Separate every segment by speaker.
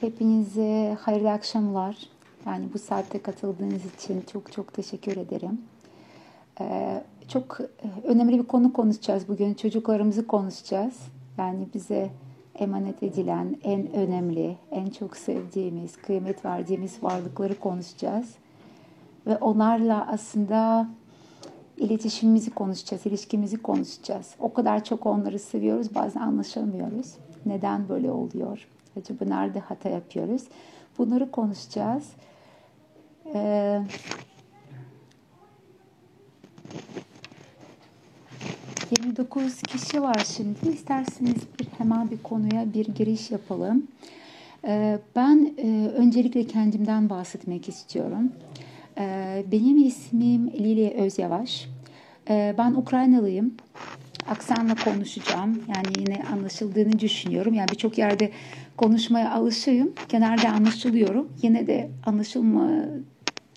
Speaker 1: Hepinize hayırlı akşamlar. Yani bu saatte katıldığınız için çok çok teşekkür ederim. Ee, çok önemli bir konu konuşacağız bugün. Çocuklarımızı konuşacağız. Yani bize emanet edilen en önemli, en çok sevdiğimiz, kıymet verdiğimiz varlıkları konuşacağız. Ve onlarla aslında iletişimimizi konuşacağız, ilişkimizi konuşacağız. O kadar çok onları seviyoruz, bazen anlaşamıyoruz. Neden böyle oluyor? Acaba nerede hata yapıyoruz? Bunları konuşacağız. Ee, ...29 kişi var şimdi. İsterseniz bir, hemen bir konuya bir giriş yapalım. Ee, ben e, öncelikle kendimden bahsetmek istiyorum. Ee, benim ismim Lili Özyavaş. Ee, ben Ukraynalıyım aksanla konuşacağım. Yani yine anlaşıldığını düşünüyorum. Yani birçok yerde konuşmaya alışığım. Genelde anlaşılıyorum. Yine de anlaşılma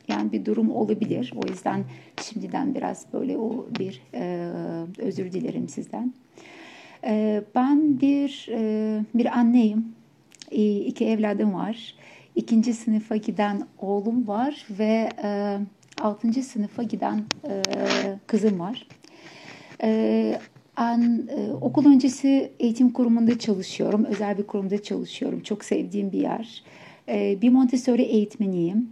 Speaker 1: yani bir durum olabilir. O yüzden şimdiden biraz böyle o bir e, özür dilerim sizden. E, ben bir e, bir anneyim. E, iki evladım var. İkinci sınıfa giden oğlum var ve e, altıncı sınıfa giden e, kızım var. E, ben e, okul öncesi eğitim kurumunda çalışıyorum. Özel bir kurumda çalışıyorum. Çok sevdiğim bir yer. E, bir Montessori eğitmeniyim.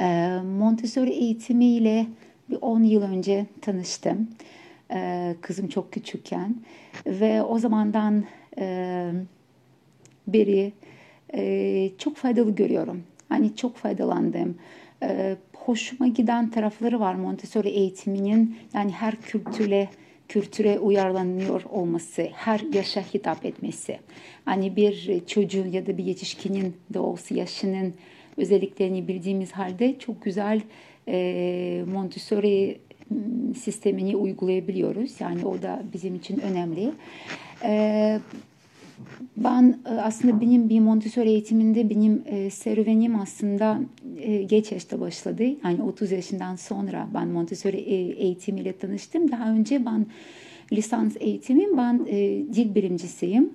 Speaker 1: E, Montessori eğitimiyle bir 10 yıl önce tanıştım. E, kızım çok küçükken. Ve o zamandan e, beri e, çok faydalı görüyorum. Hani çok faydalandım. E, hoşuma giden tarafları var Montessori eğitiminin. Yani her kültürle kültüre uyarlanıyor olması, her yaşa hitap etmesi. Hani bir çocuğun ya da bir yetişkinin doğası yaşının özelliklerini bildiğimiz halde çok güzel e, Montessori sistemini uygulayabiliyoruz. Yani o da bizim için önemli. E, ben e, aslında benim bir Montessori eğitiminde benim e, serüvenim aslında e, geç yaşta başladı. Yani 30 yaşından sonra ben Montessori e, eğitimiyle tanıştım. Daha önce ben lisans eğitimim, ben e, dil bilimcisiyim.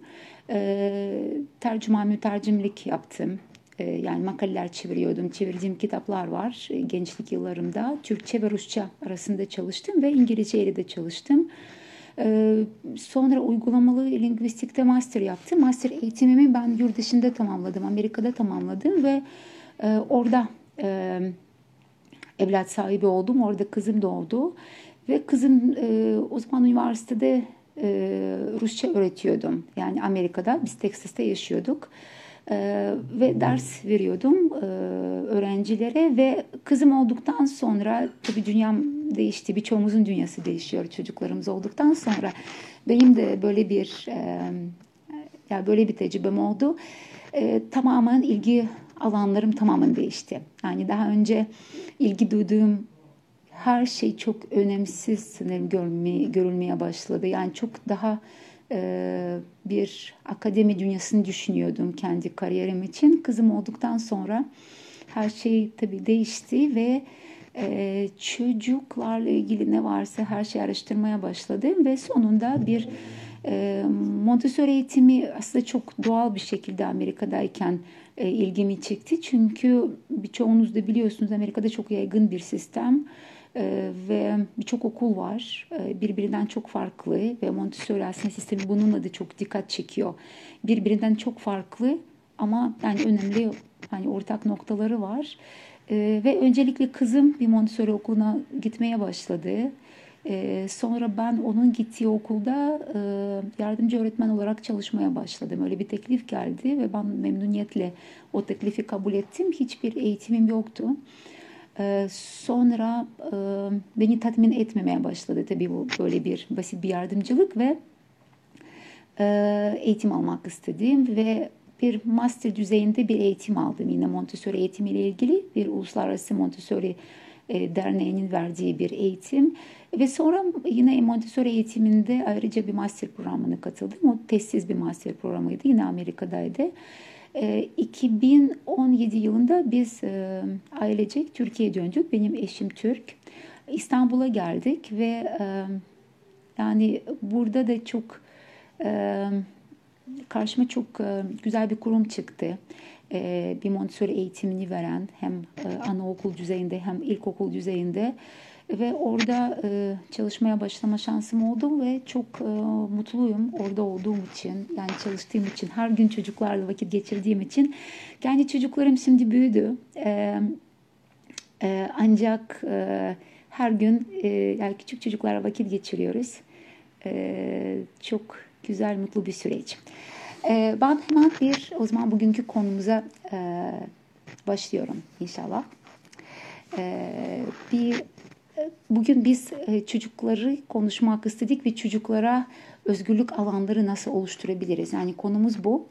Speaker 1: E, tercüman mütercimlik yaptım. E, yani makaleler çeviriyordum. Çevirdiğim kitaplar var e, gençlik yıllarımda. Türkçe ve Rusça arasında çalıştım ve İngilizce ile de çalıştım. Sonra uygulamalı lingvistikte master yaptım. Master eğitimimi ben yurt dışında tamamladım. Amerika'da tamamladım ve e, orada e, evlat sahibi oldum. Orada kızım doğdu. Ve kızım e, o zaman üniversitede Rusça öğretiyordum. Yani Amerika'da biz Texas'ta yaşıyorduk. Ee, ve ders veriyordum e, öğrencilere ve kızım olduktan sonra tabii dünyam değişti. Birçoğumuzun dünyası değişiyor çocuklarımız olduktan sonra. Benim de böyle bir e, yani böyle bir tecrübem oldu. E, tamamen ilgi alanlarım tamamen değişti. Yani daha önce ilgi duyduğum her şey çok önemsiz sanırım görülmeye başladı. Yani çok daha bir akademi dünyasını düşünüyordum kendi kariyerim için. Kızım olduktan sonra her şey tabii değişti ve e, çocuklarla ilgili ne varsa her şeyi araştırmaya başladım ve sonunda bir e, Montessori eğitimi aslında çok doğal bir şekilde Amerika'dayken e, ilgimi çekti. Çünkü birçoğunuz da biliyorsunuz Amerika'da çok yaygın bir sistem. Ee, ve birçok okul var. Ee, birbirinden çok farklı ve Montessori aslında sistemi bununla da çok dikkat çekiyor. Birbirinden çok farklı ama yani önemli hani ortak noktaları var. Ee, ve öncelikle kızım bir Montessori okuluna gitmeye başladı. sonra ben onun gittiği okulda e, yardımcı öğretmen olarak çalışmaya başladım. Öyle bir teklif geldi ve ben memnuniyetle o teklifi kabul ettim. Hiçbir eğitimim yoktu. Ee, sonra e, beni tatmin etmemeye başladı tabii bu böyle bir basit bir yardımcılık ve e, eğitim almak istedim ve bir master düzeyinde bir eğitim aldım yine Montessori eğitimiyle ilgili bir uluslararası Montessori e, derneğinin verdiği bir eğitim ve sonra yine Montessori eğitiminde ayrıca bir master programına katıldım. O testsiz bir master programıydı yine Amerika'daydı. 2017 ee, yılında biz e, ailecek Türkiye'ye döndük. Benim eşim Türk. İstanbul'a geldik ve e, yani burada da çok e, karşıma çok güzel bir kurum çıktı. bir Montessori eğitimini veren hem anaokul düzeyinde hem ilkokul düzeyinde ve orada e, çalışmaya başlama şansım oldu ve çok e, mutluyum orada olduğum için. Yani çalıştığım için her gün çocuklarla vakit geçirdiğim için. Yani çocuklarım şimdi büyüdü. E, e, ancak e, her gün e, yani küçük çocuklarla vakit geçiriyoruz. E, çok güzel mutlu bir süreç. E, ben hemen bir o zaman bugünkü konumuza e, başlıyorum inşallah. E, bir Bugün biz e, çocukları konuşmak istedik ve çocuklara özgürlük alanları nasıl oluşturabiliriz? Yani konumuz bu.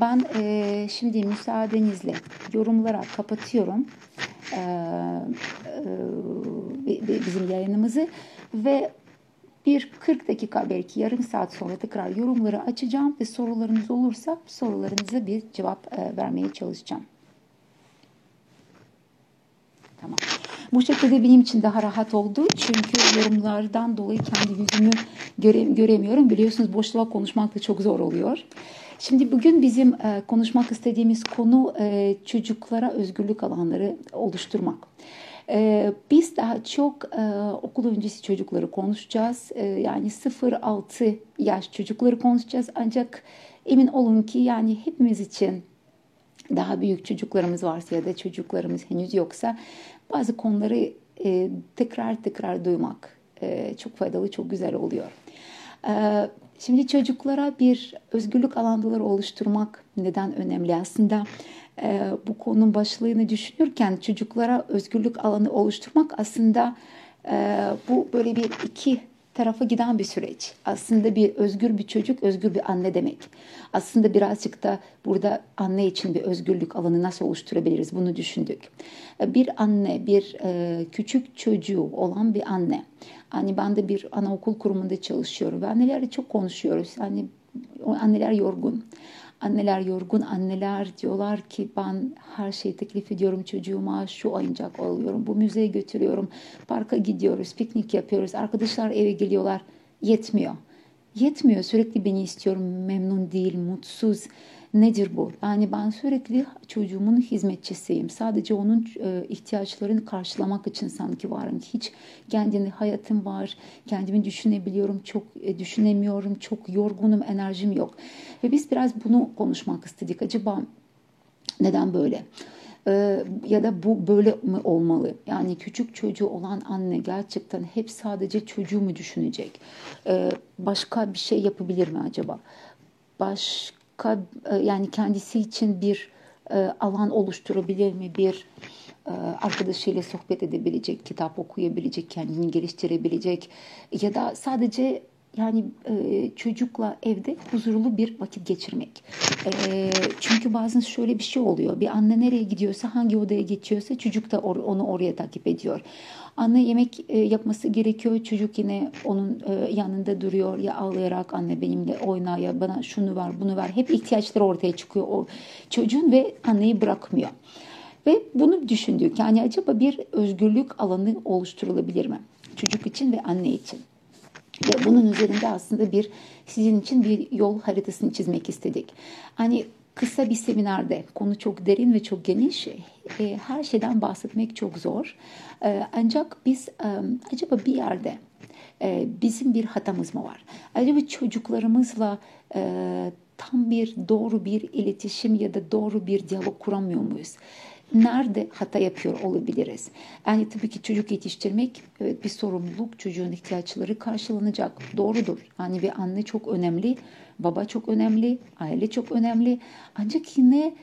Speaker 1: Ben e, şimdi müsaadenizle yorumlara kapatıyorum e, bizim yayınımızı ve bir 40 dakika belki yarım saat sonra tekrar yorumları açacağım ve sorularınız olursa sorularınıza bir cevap vermeye çalışacağım. Tamam. Bu şekilde benim için daha rahat oldu. Çünkü yorumlardan dolayı kendi yüzümü göre, göremiyorum. Biliyorsunuz boşluğa konuşmak da çok zor oluyor. Şimdi bugün bizim e, konuşmak istediğimiz konu e, çocuklara özgürlük alanları oluşturmak. E, biz daha çok e, okul öncesi çocukları konuşacağız. E, yani 0-6 yaş çocukları konuşacağız. Ancak emin olun ki yani hepimiz için daha büyük çocuklarımız varsa ya da çocuklarımız henüz yoksa bazı konuları e, tekrar tekrar duymak e, çok faydalı, çok güzel oluyor. E, şimdi çocuklara bir özgürlük alanları oluşturmak neden önemli? Aslında e, bu konunun başlığını düşünürken çocuklara özgürlük alanı oluşturmak aslında e, bu böyle bir iki tarafa giden bir süreç. Aslında bir özgür bir çocuk, özgür bir anne demek. Aslında birazcık da burada anne için bir özgürlük alanı nasıl oluşturabiliriz bunu düşündük. Bir anne, bir e, küçük çocuğu olan bir anne. Hani ben de bir anaokul kurumunda çalışıyorum ve annelerle çok konuşuyoruz. Hani anneler yorgun. Anneler yorgun anneler diyorlar ki ben her şeyi teklif ediyorum çocuğuma şu oyuncak alıyorum bu müzeye götürüyorum parka gidiyoruz piknik yapıyoruz arkadaşlar eve geliyorlar. Yetmiyor. Yetmiyor. Sürekli beni istiyorum memnun değil mutsuz Nedir bu? Yani ben sürekli çocuğumun hizmetçisiyim. Sadece onun e, ihtiyaçlarını karşılamak için sanki varım. Hiç kendini hayatım var, kendimi düşünebiliyorum, çok e, düşünemiyorum, çok yorgunum, enerjim yok. Ve biz biraz bunu konuşmak istedik. Acaba neden böyle? Ee, ya da bu böyle mi olmalı? Yani küçük çocuğu olan anne gerçekten hep sadece çocuğu mu düşünecek? Başka bir şey yapabilir mi acaba? Başka e, yani kendisi için bir e, alan oluşturabilir mi? Bir e, arkadaşıyla sohbet edebilecek, kitap okuyabilecek, kendini geliştirebilecek ya da sadece yani e, çocukla evde huzurlu bir vakit geçirmek. E, çünkü bazen şöyle bir şey oluyor. Bir anne nereye gidiyorsa, hangi odaya geçiyorsa çocuk da or, onu oraya takip ediyor. Anne yemek e, yapması gerekiyor. Çocuk yine onun e, yanında duruyor ya ağlayarak anne benimle oyna ya bana şunu ver bunu ver. Hep ihtiyaçları ortaya çıkıyor o çocuğun ve anneyi bırakmıyor. Ve bunu düşündük. Yani acaba bir özgürlük alanı oluşturulabilir mi? Çocuk için ve anne için. Ve bunun üzerinde aslında bir sizin için bir yol haritasını çizmek istedik. Hani kısa bir seminerde konu çok derin ve çok geniş. E, her şeyden bahsetmek çok zor. E, ancak biz e, acaba bir yerde e, bizim bir hatamız mı var? Acaba çocuklarımızla e, tam bir doğru bir iletişim ya da doğru bir diyalog kuramıyor muyuz? Nerede hata yapıyor olabiliriz? Yani tabii ki çocuk yetiştirmek evet bir sorumluluk. Çocuğun ihtiyaçları karşılanacak. Doğrudur. Yani bir anne çok önemli, baba çok önemli, aile çok önemli. Ancak yine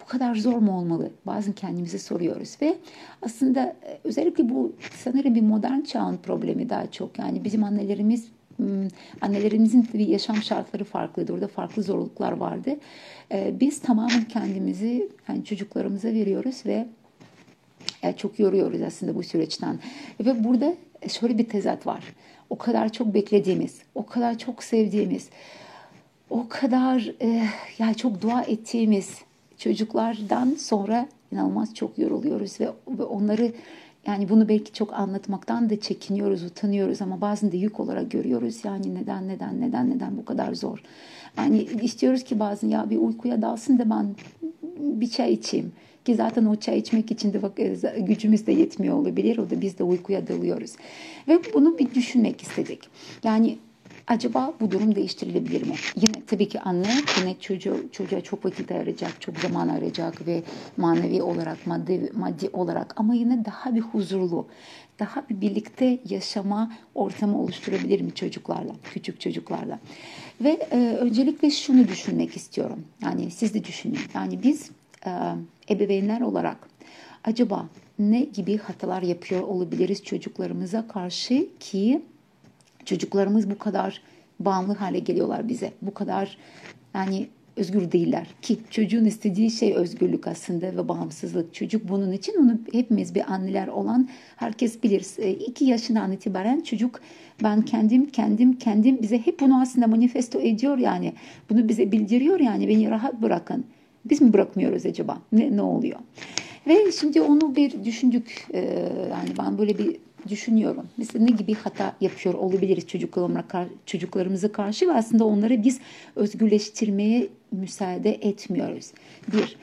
Speaker 1: bu kadar zor mu olmalı? Bazen kendimize soruyoruz ve aslında e, özellikle bu sanırım bir modern çağın problemi daha çok. Yani bizim annelerimiz Hmm, annelerimizin tabii yaşam şartları farklıydı. Orada farklı zorluklar vardı. Ee, biz tamamen kendimizi yani çocuklarımıza veriyoruz ve çok yoruyoruz aslında bu süreçten. Ve burada şöyle bir tezat var. O kadar çok beklediğimiz, o kadar çok sevdiğimiz, o kadar e, yani çok dua ettiğimiz çocuklardan sonra inanılmaz çok yoruluyoruz ve, ve onları yani bunu belki çok anlatmaktan da çekiniyoruz, utanıyoruz ama bazen de yük olarak görüyoruz. Yani neden, neden, neden, neden bu kadar zor? Yani istiyoruz ki bazen ya bir uykuya dalsın da ben bir çay içeyim. Ki zaten o çay içmek için de e, gücümüz de yetmiyor olabilir. O da biz de uykuya dalıyoruz. Ve bunu bir düşünmek istedik. Yani acaba bu durum değiştirilebilir mi? Yine tabii ki anne yine çocuğu, çocuğa çok vakit ayıracak, çok zaman ayıracak ve manevi olarak, maddi, maddi olarak ama yine daha bir huzurlu, daha bir birlikte yaşama ortamı oluşturabilir mi çocuklarla, küçük çocuklarla? Ve e, öncelikle şunu düşünmek istiyorum. Yani siz de düşünün. Yani biz e, ebeveynler olarak acaba ne gibi hatalar yapıyor olabiliriz çocuklarımıza karşı ki çocuklarımız bu kadar bağımlı hale geliyorlar bize. Bu kadar yani özgür değiller ki çocuğun istediği şey özgürlük aslında ve bağımsızlık. Çocuk bunun için onu hepimiz bir anneler olan herkes bilir. E, iki yaşından itibaren çocuk ben kendim kendim kendim bize hep bunu aslında manifesto ediyor yani. Bunu bize bildiriyor yani beni rahat bırakın. Biz mi bırakmıyoruz acaba? Ne, ne oluyor? Ve şimdi onu bir düşündük. Ee, yani ben böyle bir düşünüyorum. Mesela ne gibi hata yapıyor olabiliriz çocuklarımıza karşı ve aslında onları biz özgürleştirmeye müsaade etmiyoruz. Bir,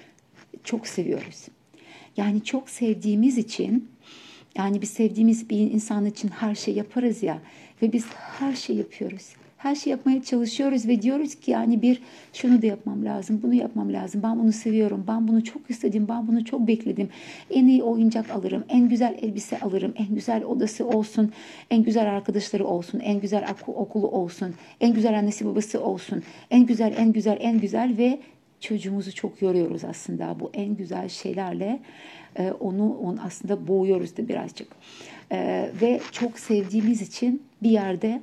Speaker 1: çok seviyoruz. Yani çok sevdiğimiz için yani biz sevdiğimiz bir insan için her şey yaparız ya ve biz her şey yapıyoruz her şey yapmaya çalışıyoruz ve diyoruz ki yani bir şunu da yapmam lazım, bunu yapmam lazım. Ben bunu seviyorum, ben bunu çok istedim, ben bunu çok bekledim. En iyi oyuncak alırım, en güzel elbise alırım, en güzel odası olsun, en güzel arkadaşları olsun, en güzel okulu olsun, en güzel annesi babası olsun, en güzel, en güzel, en güzel ve çocuğumuzu çok yoruyoruz aslında bu en güzel şeylerle e, onu, onu aslında boğuyoruz da birazcık e, ve çok sevdiğimiz için bir yerde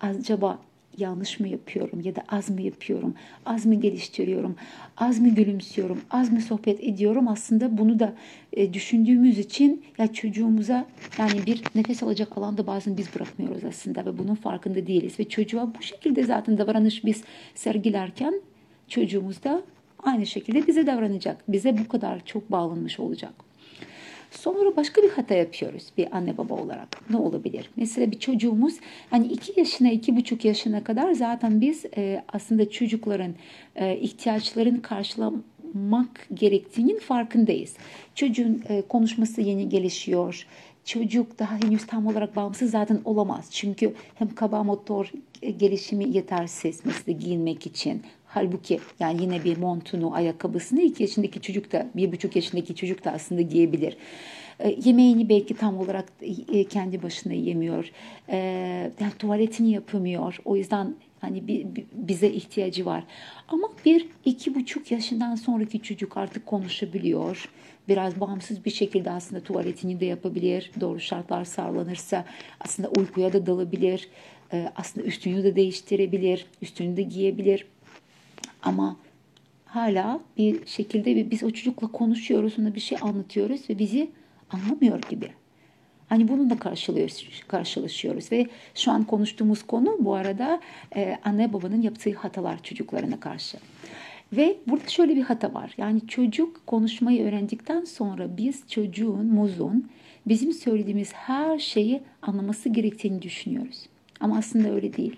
Speaker 1: acaba yanlış mı yapıyorum ya da az mı yapıyorum, az mı geliştiriyorum, az mı gülümsüyorum, az mı sohbet ediyorum? Aslında bunu da e, düşündüğümüz için ya çocuğumuza yani bir nefes alacak alanda bazen biz bırakmıyoruz aslında ve bunun farkında değiliz. Ve çocuğa bu şekilde zaten davranış biz sergilerken çocuğumuz da aynı şekilde bize davranacak. Bize bu kadar çok bağlanmış olacak. Sonra başka bir hata yapıyoruz bir anne baba olarak. Ne olabilir? Mesela bir çocuğumuz hani iki yaşına, iki buçuk yaşına kadar zaten biz e, aslında çocukların e, ihtiyaçlarını karşılamak gerektiğinin farkındayız. Çocuğun e, konuşması yeni gelişiyor. Çocuk daha henüz tam olarak bağımsız zaten olamaz. Çünkü hem kaba motor gelişimi yetersiz mesela giyinmek için Halbuki yani yine bir montunu, ayakkabısını iki yaşındaki çocuk da, bir buçuk yaşındaki çocuk da aslında giyebilir. E, yemeğini belki tam olarak e, kendi başına yemiyor. E, yani tuvaletini yapamıyor. O yüzden hani bir, bize ihtiyacı var. Ama bir iki buçuk yaşından sonraki çocuk artık konuşabiliyor. Biraz bağımsız bir şekilde aslında tuvaletini de yapabilir. Doğru şartlar sağlanırsa aslında uykuya da dalabilir. E, aslında üstünü de değiştirebilir. Üstünü de giyebilir. Ama hala bir şekilde biz o çocukla konuşuyoruz, ona bir şey anlatıyoruz ve bizi anlamıyor gibi. Hani bununla karşılaşıyoruz ve şu an konuştuğumuz konu bu arada e, anne babanın yaptığı hatalar çocuklarına karşı. Ve burada şöyle bir hata var. Yani çocuk konuşmayı öğrendikten sonra biz çocuğun, muzun bizim söylediğimiz her şeyi anlaması gerektiğini düşünüyoruz. Ama aslında öyle değil.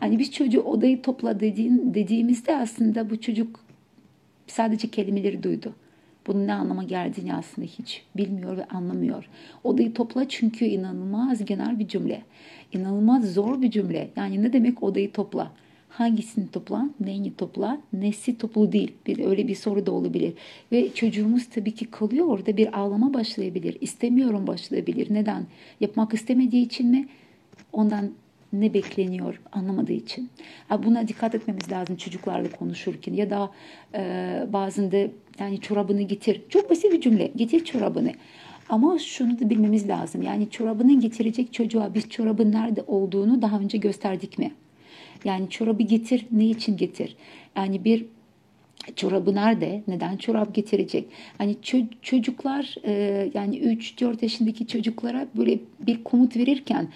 Speaker 1: Hani biz çocuğu odayı topla dediğin, dediğimizde aslında bu çocuk sadece kelimeleri duydu. Bunun ne anlama geldiğini aslında hiç bilmiyor ve anlamıyor. Odayı topla çünkü inanılmaz genel bir cümle. İnanılmaz zor bir cümle. Yani ne demek odayı topla? Hangisini topla, neyini topla, nesi toplu değil. Bir öyle bir soru da olabilir. Ve çocuğumuz tabii ki kalıyor orada bir ağlama başlayabilir. İstemiyorum başlayabilir. Neden? Yapmak istemediği için mi? Ondan ne bekleniyor anlamadığı için. Buna dikkat etmemiz lazım çocuklarla konuşurken ya da e, bazen yani çorabını getir. Çok basit bir cümle. Getir çorabını. Ama şunu da bilmemiz lazım. Yani çorabını getirecek çocuğa biz çorabın nerede olduğunu daha önce gösterdik mi? Yani çorabı getir. Ne için getir? Yani bir çorabı nerede? Neden çorap getirecek? Hani çocuklar e, yani 3-4 yaşındaki çocuklara böyle bir komut verirken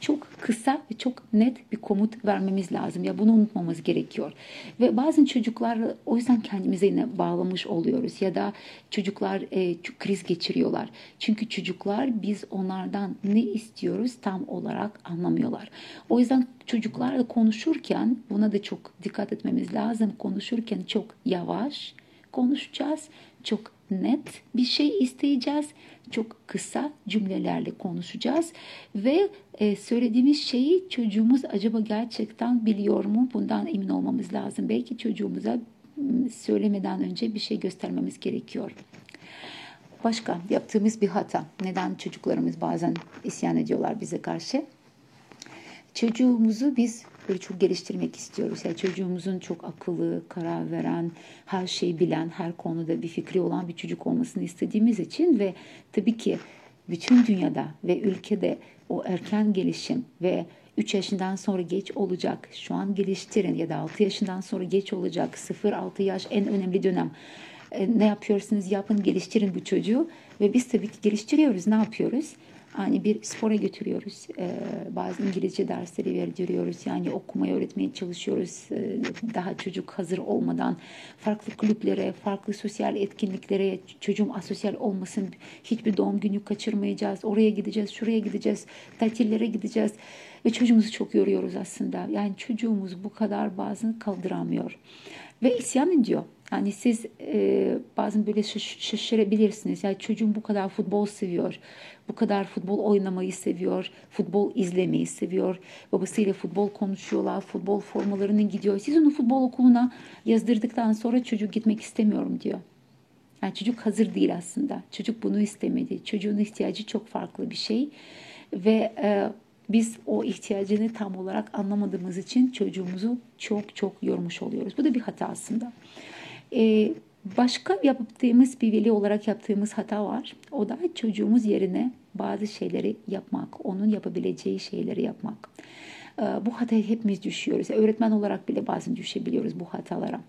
Speaker 1: çok kısa ve çok net bir komut vermemiz lazım. Ya bunu unutmamız gerekiyor. Ve bazen çocuklar o yüzden kendimize yine bağlamış oluyoruz ya da çocuklar e, kriz geçiriyorlar. Çünkü çocuklar biz onlardan ne istiyoruz tam olarak anlamıyorlar. O yüzden çocuklarla konuşurken buna da çok dikkat etmemiz lazım. Konuşurken çok yavaş konuşacağız. Çok net bir şey isteyeceğiz. Çok kısa cümlelerle konuşacağız ve e, söylediğimiz şeyi çocuğumuz acaba gerçekten biliyor mu? Bundan emin olmamız lazım. Belki çocuğumuza söylemeden önce bir şey göstermemiz gerekiyor. Başka yaptığımız bir hata. Neden çocuklarımız bazen isyan ediyorlar bize karşı? Çocuğumuzu biz böyle çok geliştirmek istiyoruz. Yani çocuğumuzun çok akıllı, karar veren, her şeyi bilen, her konuda bir fikri olan bir çocuk olmasını istediğimiz için ve tabii ki bütün dünyada ve ülkede o erken gelişim ve 3 yaşından sonra geç olacak. Şu an geliştirin ya da 6 yaşından sonra geç olacak. 0-6 yaş en önemli dönem. E, ne yapıyorsunuz yapın geliştirin bu çocuğu ve biz tabii ki geliştiriyoruz. Ne yapıyoruz? Hani bir spora götürüyoruz. Ee, bazı İngilizce dersleri verdiriyoruz. Yani okumayı öğretmeye çalışıyoruz. Ee, daha çocuk hazır olmadan farklı kulüplere, farklı sosyal etkinliklere çocuğum asosyal olmasın. Hiçbir doğum günü kaçırmayacağız. Oraya gideceğiz, şuraya gideceğiz, tatillere gideceğiz. Ve çocuğumuzu çok yoruyoruz aslında. Yani çocuğumuz bu kadar bazen kaldıramıyor. Ve isyan ediyor. Yani siz e, bazen böyle şaşırabilirsiniz. Yani çocuğum bu kadar futbol seviyor. Bu kadar futbol oynamayı seviyor. Futbol izlemeyi seviyor. Babasıyla futbol konuşuyorlar. Futbol formalarının gidiyor. Siz onu futbol okuluna yazdırdıktan sonra çocuk gitmek istemiyorum diyor. Yani çocuk hazır değil aslında. Çocuk bunu istemedi. Çocuğun ihtiyacı çok farklı bir şey. Ve e, biz o ihtiyacını tam olarak anlamadığımız için çocuğumuzu çok çok yormuş oluyoruz. Bu da bir hata aslında. Ee, başka yaptığımız bir veli olarak yaptığımız hata var. O da çocuğumuz yerine bazı şeyleri yapmak, onun yapabileceği şeyleri yapmak. Ee, bu hataya hepimiz düşüyoruz. Öğretmen olarak bile bazen düşebiliyoruz bu hatalara.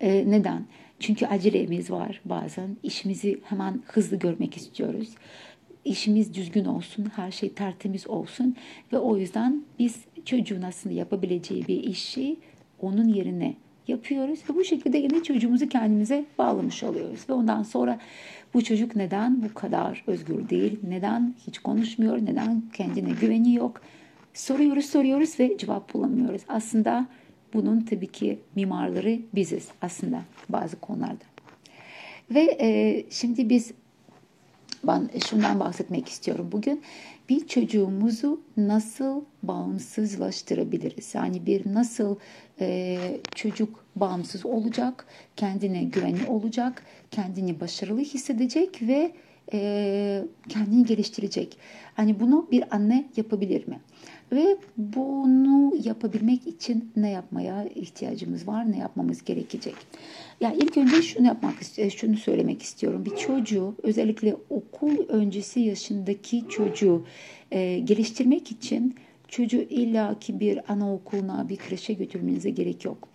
Speaker 1: Ee, neden? Çünkü acelemiz var bazen. İşimizi hemen hızlı görmek istiyoruz işimiz düzgün olsun, her şey tertemiz olsun ve o yüzden biz çocuğun aslında yapabileceği bir işi onun yerine yapıyoruz ve bu şekilde yine çocuğumuzu kendimize bağlamış oluyoruz ve ondan sonra bu çocuk neden bu kadar özgür değil, neden hiç konuşmuyor, neden kendine güveni yok soruyoruz soruyoruz ve cevap bulamıyoruz. Aslında bunun tabii ki mimarları biziz aslında bazı konularda. Ve e, şimdi biz ben şundan bahsetmek istiyorum bugün. Bir çocuğumuzu nasıl bağımsızlaştırabiliriz? Yani bir nasıl e, çocuk bağımsız olacak, kendine güvenli olacak, kendini başarılı hissedecek ve e, kendini geliştirecek. Hani bunu bir anne yapabilir mi? Ve bunu yapabilmek için ne yapmaya ihtiyacımız var, ne yapmamız gerekecek? Ya yani ilk önce şunu yapmak şunu söylemek istiyorum. Bir çocuğu özellikle okul öncesi yaşındaki çocuğu e, geliştirmek için çocuğu illaki bir anaokuluna, bir kreşe götürmenize gerek yok.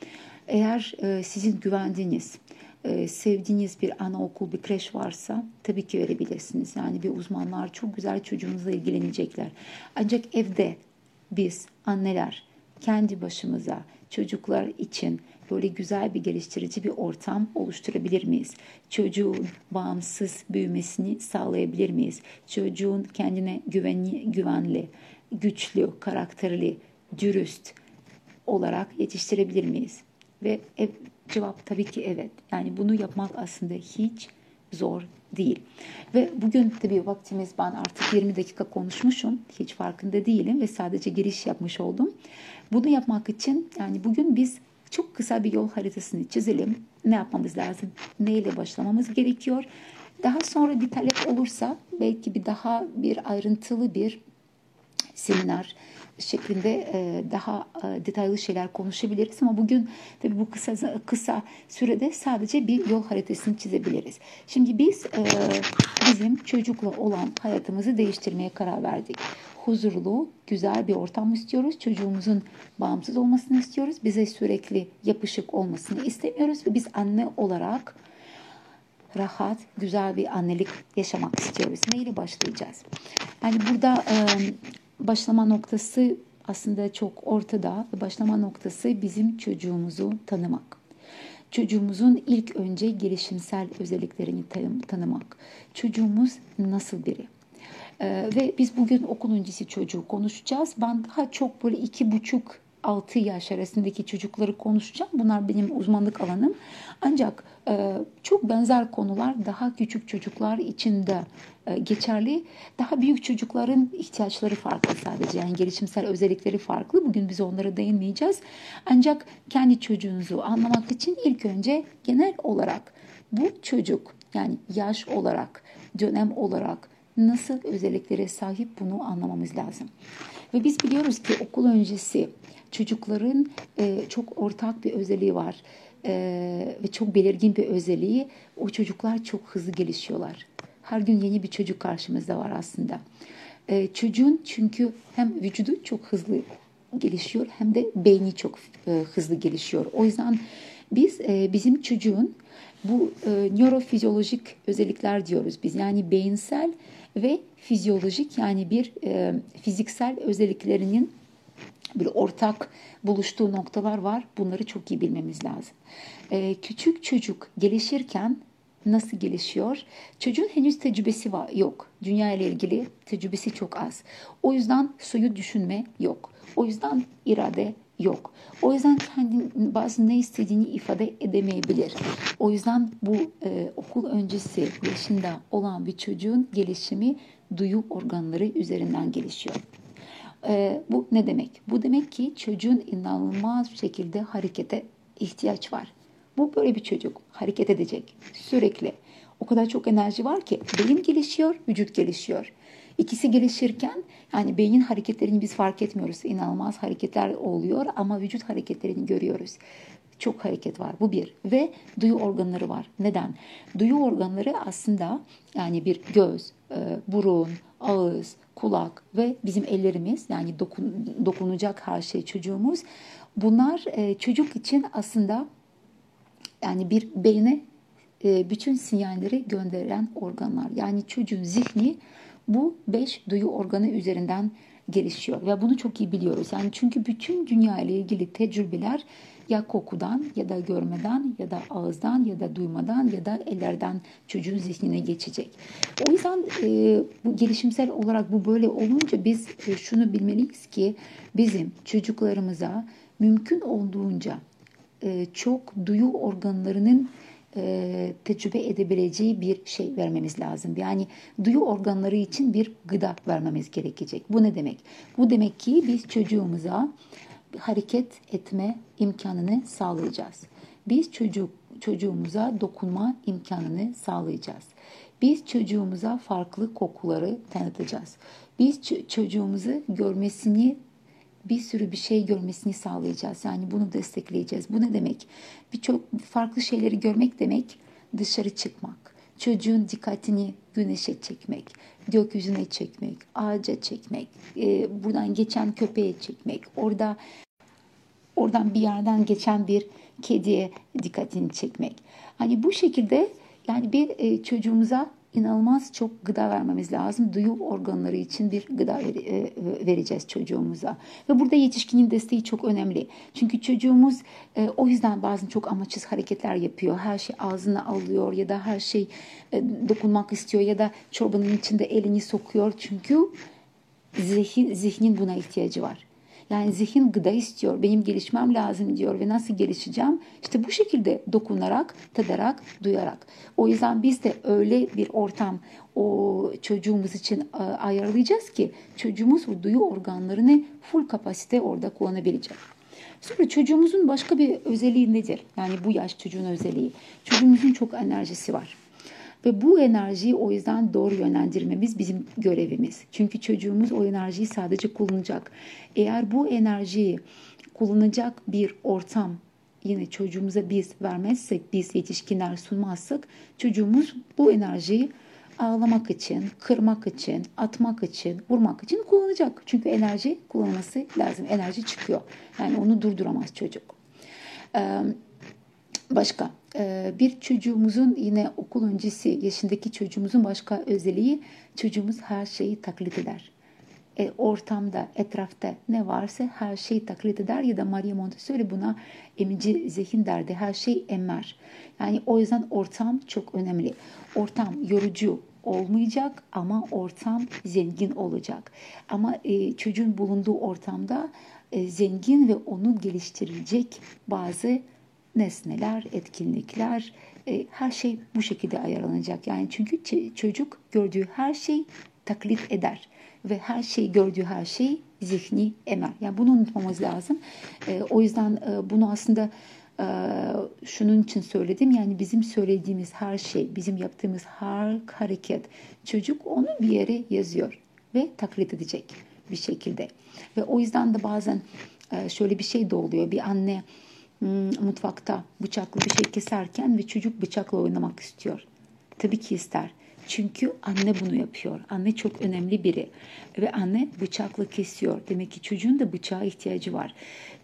Speaker 1: Eğer e, sizin güvendiğiniz, e, sevdiğiniz bir anaokul, bir kreş varsa tabii ki verebilirsiniz. Yani bir uzmanlar çok güzel çocuğunuzla ilgilenecekler. Ancak evde biz anneler kendi başımıza çocuklar için böyle güzel bir geliştirici bir ortam oluşturabilir miyiz? Çocuğun bağımsız büyümesini sağlayabilir miyiz? Çocuğun kendine güvenli, güvenli, güçlü, karakterli, dürüst olarak yetiştirebilir miyiz? Ve ev, cevap tabii ki evet. Yani bunu yapmak aslında hiç zor değil. Ve bugün tabii vaktimiz ben artık 20 dakika konuşmuşum. Hiç farkında değilim ve sadece giriş yapmış oldum. Bunu yapmak için yani bugün biz çok kısa bir yol haritasını çizelim. Ne yapmamız lazım? Neyle başlamamız gerekiyor? Daha sonra bir talep olursa belki bir daha bir ayrıntılı bir seminer şeklinde e, daha e, detaylı şeyler konuşabiliriz ama bugün tabii bu kısa kısa sürede sadece bir yol haritasını çizebiliriz. Şimdi biz e, bizim çocukla olan hayatımızı değiştirmeye karar verdik. Huzurlu, güzel bir ortam istiyoruz. Çocuğumuzun bağımsız olmasını istiyoruz. Bize sürekli yapışık olmasını istemiyoruz ve biz anne olarak rahat, güzel bir annelik yaşamak istiyoruz. Neyle başlayacağız? Yani burada başlama noktası aslında çok ortada başlama noktası bizim çocuğumuzu tanımak. Çocuğumuzun ilk önce gelişimsel özelliklerini tanımak. Çocuğumuz nasıl biri? Ee, ve biz bugün okul öncesi çocuğu konuşacağız. Ben daha çok böyle iki buçuk 6 yaş arasındaki çocukları konuşacağım. Bunlar benim uzmanlık alanım. Ancak e, çok benzer konular daha küçük çocuklar için de e, geçerli. Daha büyük çocukların ihtiyaçları farklı sadece. Yani gelişimsel özellikleri farklı. Bugün biz onlara değinmeyeceğiz. Ancak kendi çocuğunuzu anlamak için ilk önce genel olarak bu çocuk yani yaş olarak, dönem olarak nasıl özelliklere sahip bunu anlamamız lazım. Ve biz biliyoruz ki okul öncesi çocukların e, çok ortak bir özelliği var e, ve çok belirgin bir özelliği. O çocuklar çok hızlı gelişiyorlar. Her gün yeni bir çocuk karşımızda var aslında. E, çocuğun çünkü hem vücudu çok hızlı gelişiyor hem de beyni çok e, hızlı gelişiyor. O yüzden biz e, bizim çocuğun bu e, nörofizyolojik özellikler diyoruz biz. Yani beyinsel ve fizyolojik yani bir e, fiziksel özelliklerinin bir ortak buluştuğu noktalar var. Bunları çok iyi bilmemiz lazım. Ee, küçük çocuk gelişirken nasıl gelişiyor? Çocuğun henüz tecrübesi var, yok. Dünya ile ilgili tecrübesi çok az. O yüzden suyu düşünme yok. O yüzden irade yok. O yüzden kendi bazı ne istediğini ifade edemeyebilir. O yüzden bu e, okul öncesi yaşında olan bir çocuğun gelişimi duyu organları üzerinden gelişiyor. E, bu ne demek? Bu demek ki çocuğun inanılmaz şekilde harekete ihtiyaç var. Bu böyle bir çocuk hareket edecek sürekli. O kadar çok enerji var ki beyin gelişiyor, vücut gelişiyor. İkisi gelişirken yani beynin hareketlerini biz fark etmiyoruz. İnanılmaz hareketler oluyor ama vücut hareketlerini görüyoruz. Çok hareket var. Bu bir. Ve duyu organları var. Neden? Duyu organları aslında yani bir göz, e, burun, ağız, kulak ve bizim ellerimiz yani dokun, dokunacak her şey çocuğumuz. Bunlar e, çocuk için aslında yani bir beyne e, bütün sinyalleri gönderen organlar. Yani çocuğun zihni bu beş duyu organı üzerinden gelişiyor ve bunu çok iyi biliyoruz. Yani çünkü bütün dünya ile ilgili tecrübeler ya kokudan ya da görmeden ya da ağızdan ya da duymadan ya da ellerden çocuğun zihnine geçecek. O yüzden e, bu gelişimsel olarak bu böyle olunca biz e, şunu bilmeliyiz ki bizim çocuklarımıza mümkün olduğunca e, çok duyu organlarının e, tecrübe edebileceği bir şey vermemiz lazım. Yani duyu organları için bir gıda vermemiz gerekecek. Bu ne demek? Bu demek ki biz çocuğumuza hareket etme imkanını sağlayacağız. Biz çocuk çocuğumuza dokunma imkanını sağlayacağız. Biz çocuğumuza farklı kokuları tanıtacağız. Biz çocuğumuzu görmesini bir sürü bir şey görmesini sağlayacağız. Yani bunu destekleyeceğiz. Bu ne demek? Birçok farklı şeyleri görmek demek dışarı çıkmak. Çocuğun dikkatini güneşe çekmek, gökyüzüne çekmek, ağaca çekmek, e, buradan geçen köpeğe çekmek, orada oradan bir yerden geçen bir kediye dikkatini çekmek. Hani bu şekilde yani bir e, çocuğumuza inanılmaz çok gıda vermemiz lazım. Duyu organları için bir gıda e, vereceğiz çocuğumuza. Ve burada yetişkinin desteği çok önemli. Çünkü çocuğumuz e, o yüzden bazen çok amaçsız hareketler yapıyor. Her şey ağzına alıyor ya da her şey dokunmak istiyor ya da çorbanın içinde elini sokuyor. Çünkü zihin, zihnin buna ihtiyacı var. Yani zihin gıda istiyor. Benim gelişmem lazım diyor ve nasıl gelişeceğim? İşte bu şekilde dokunarak, tadarak, duyarak. O yüzden biz de öyle bir ortam o çocuğumuz için e, ayarlayacağız ki çocuğumuz o duyu organlarını full kapasite orada kullanabilecek. Sonra çocuğumuzun başka bir özelliği nedir? Yani bu yaş çocuğun özelliği. Çocuğumuzun çok enerjisi var. Ve bu enerjiyi o yüzden doğru yönlendirmemiz bizim görevimiz. Çünkü çocuğumuz o enerjiyi sadece kullanacak. Eğer bu enerjiyi kullanacak bir ortam yine çocuğumuza biz vermezsek, biz yetişkinler sunmazsak çocuğumuz bu enerjiyi ağlamak için, kırmak için, atmak için, vurmak için kullanacak. Çünkü enerji kullanması lazım. Enerji çıkıyor. Yani onu durduramaz çocuk. Başka ee, bir çocuğumuzun yine okul öncesi yaşındaki çocuğumuzun başka özelliği çocuğumuz her şeyi taklit eder. e, ortamda, etrafta ne varsa her şeyi taklit eder ya da Maria Montessori buna emici zihin derdi. Her şey emer. Yani o yüzden ortam çok önemli. Ortam yorucu olmayacak ama ortam zengin olacak. Ama e, çocuğun bulunduğu ortamda e, zengin ve onu geliştirecek bazı nesneler, etkinlikler, e, her şey bu şekilde ayarlanacak. Yani çünkü çocuk gördüğü her şey taklit eder ve her şey gördüğü her şey zihni emer. Yani bunu unutmamız lazım. E, o yüzden e, bunu aslında e, şunun için söyledim. Yani bizim söylediğimiz her şey, bizim yaptığımız her hareket çocuk onu bir yere yazıyor ve taklit edecek bir şekilde. Ve o yüzden de bazen e, şöyle bir şey de oluyor. Bir anne mutfakta bıçakla bir şey keserken ve çocuk bıçakla oynamak istiyor. Tabii ki ister. Çünkü anne bunu yapıyor. Anne çok önemli biri. Ve anne bıçakla kesiyor. Demek ki çocuğun da bıçağa ihtiyacı var.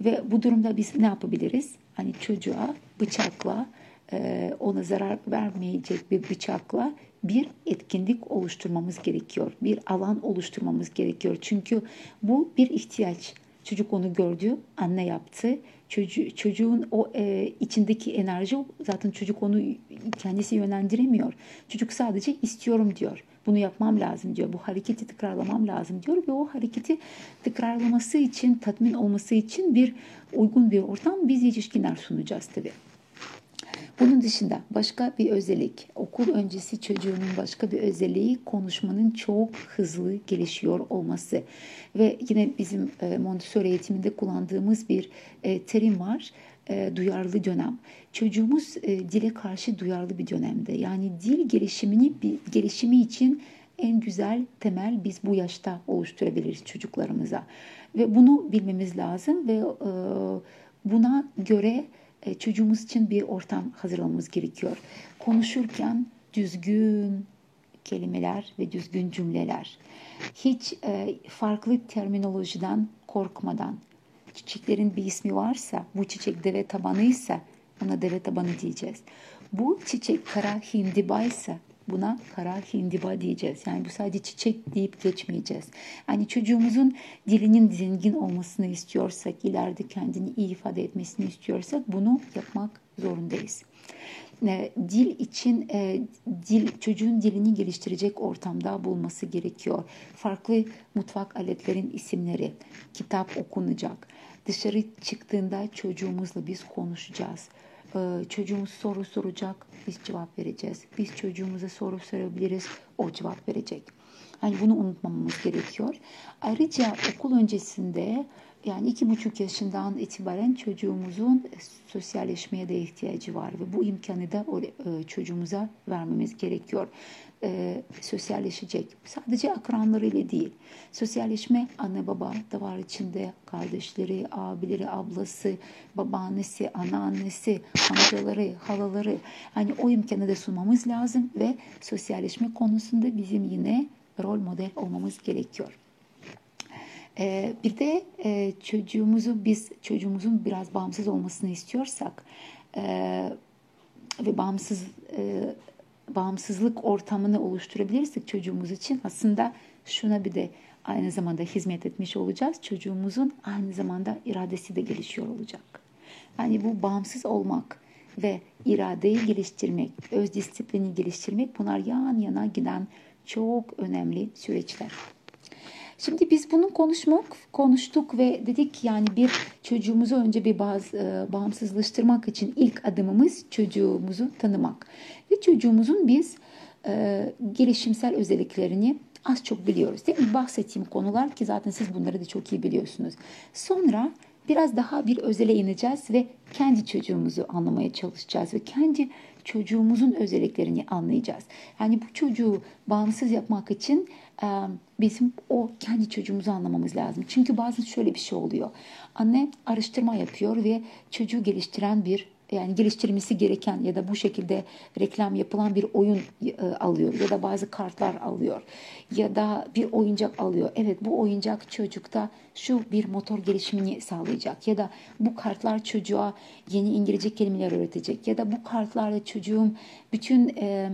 Speaker 1: Ve bu durumda biz ne yapabiliriz? Hani çocuğa bıçakla e, ona zarar vermeyecek bir bıçakla bir etkinlik oluşturmamız gerekiyor. Bir alan oluşturmamız gerekiyor. Çünkü bu bir ihtiyaç. Çocuk onu gördü, anne yaptı. Çocuğu, çocuğun o e, içindeki enerji zaten çocuk onu kendisi yönlendiremiyor. Çocuk sadece istiyorum diyor. Bunu yapmam lazım diyor. Bu hareketi tekrarlamam lazım diyor ve o hareketi tekrarlaması için, tatmin olması için bir uygun bir ortam biz yetişkinler sunacağız tabii. Bunun dışında başka bir özellik, okul öncesi çocuğunun başka bir özelliği konuşmanın çok hızlı gelişiyor olması. Ve yine bizim e, Montessori eğitiminde kullandığımız bir e, terim var e, duyarlı dönem. Çocuğumuz dile karşı duyarlı bir dönemde. Yani dil gelişimini gelişimi için en güzel temel biz bu yaşta oluşturabiliriz çocuklarımıza. Ve bunu bilmemiz lazım ve buna göre e, çocuğumuz için bir ortam hazırlamamız gerekiyor. Konuşurken düzgün kelimeler ve düzgün cümleler. Hiç e, farklı terminolojiden korkmadan. Çiçeklerin bir ismi varsa, bu çiçek deve tabanıysa ona deve tabanı diyeceğiz. Bu çiçek kara hindibaysa Buna kara hindiba diyeceğiz. Yani bu sadece çiçek deyip geçmeyeceğiz. Yani çocuğumuzun dilinin zengin olmasını istiyorsak, ileride kendini iyi ifade etmesini istiyorsak bunu yapmak zorundayız. E, dil için e, dil çocuğun dilini geliştirecek ortamda bulması gerekiyor. Farklı mutfak aletlerin isimleri, kitap okunacak. Dışarı çıktığında çocuğumuzla biz konuşacağız. E, çocuğumuz soru soracak, biz cevap vereceğiz. Biz çocuğumuza soru sorabiliriz, o cevap verecek. Yani bunu unutmamamız gerekiyor. Ayrıca okul öncesinde yani iki buçuk yaşından itibaren çocuğumuzun sosyalleşmeye de ihtiyacı var ve bu imkanı da e, çocuğumuza vermemiz gerekiyor. E, sosyalleşecek. Sadece akranlarıyla değil. Sosyalleşme anne baba da var içinde. Kardeşleri, abileri, ablası, babaannesi, anneannesi, amcaları, halaları. Hani o imkanı da sunmamız lazım ve sosyalleşme konusunda bizim yine rol model olmamız gerekiyor. Ee, bir de e, çocuğumuzu biz çocuğumuzun biraz bağımsız olmasını istiyorsak e, ve bağımsız e, bağımsızlık ortamını oluşturabilirsek çocuğumuz için aslında şuna bir de aynı zamanda hizmet etmiş olacağız. Çocuğumuzun aynı zamanda iradesi de gelişiyor olacak. Yani bu bağımsız olmak ve iradeyi geliştirmek, öz disiplini geliştirmek bunlar yan yana giden çok önemli süreçler. Şimdi biz bunu konuşmak, konuştuk ve dedik yani bir çocuğumuzu önce bir bazı e, bağımsızlaştırmak için ilk adımımız çocuğumuzu tanımak. Ve çocuğumuzun biz e, gelişimsel özelliklerini az çok biliyoruz. Değil mi? Bahsettiğim konular ki zaten siz bunları da çok iyi biliyorsunuz. Sonra biraz daha bir özele ineceğiz ve kendi çocuğumuzu anlamaya çalışacağız ve kendi çocuğumuzun özelliklerini anlayacağız. Yani bu çocuğu bağımsız yapmak için bizim o kendi çocuğumuzu anlamamız lazım. Çünkü bazen şöyle bir şey oluyor. Anne araştırma yapıyor ve çocuğu geliştiren bir yani geliştirilmesi gereken ya da bu şekilde reklam yapılan bir oyun e, alıyor ya da bazı kartlar alıyor ya da bir oyuncak alıyor. Evet bu oyuncak çocukta şu bir motor gelişimini sağlayacak ya da bu kartlar çocuğa yeni İngilizce kelimeler öğretecek ya da bu kartlarla çocuğum bütün e,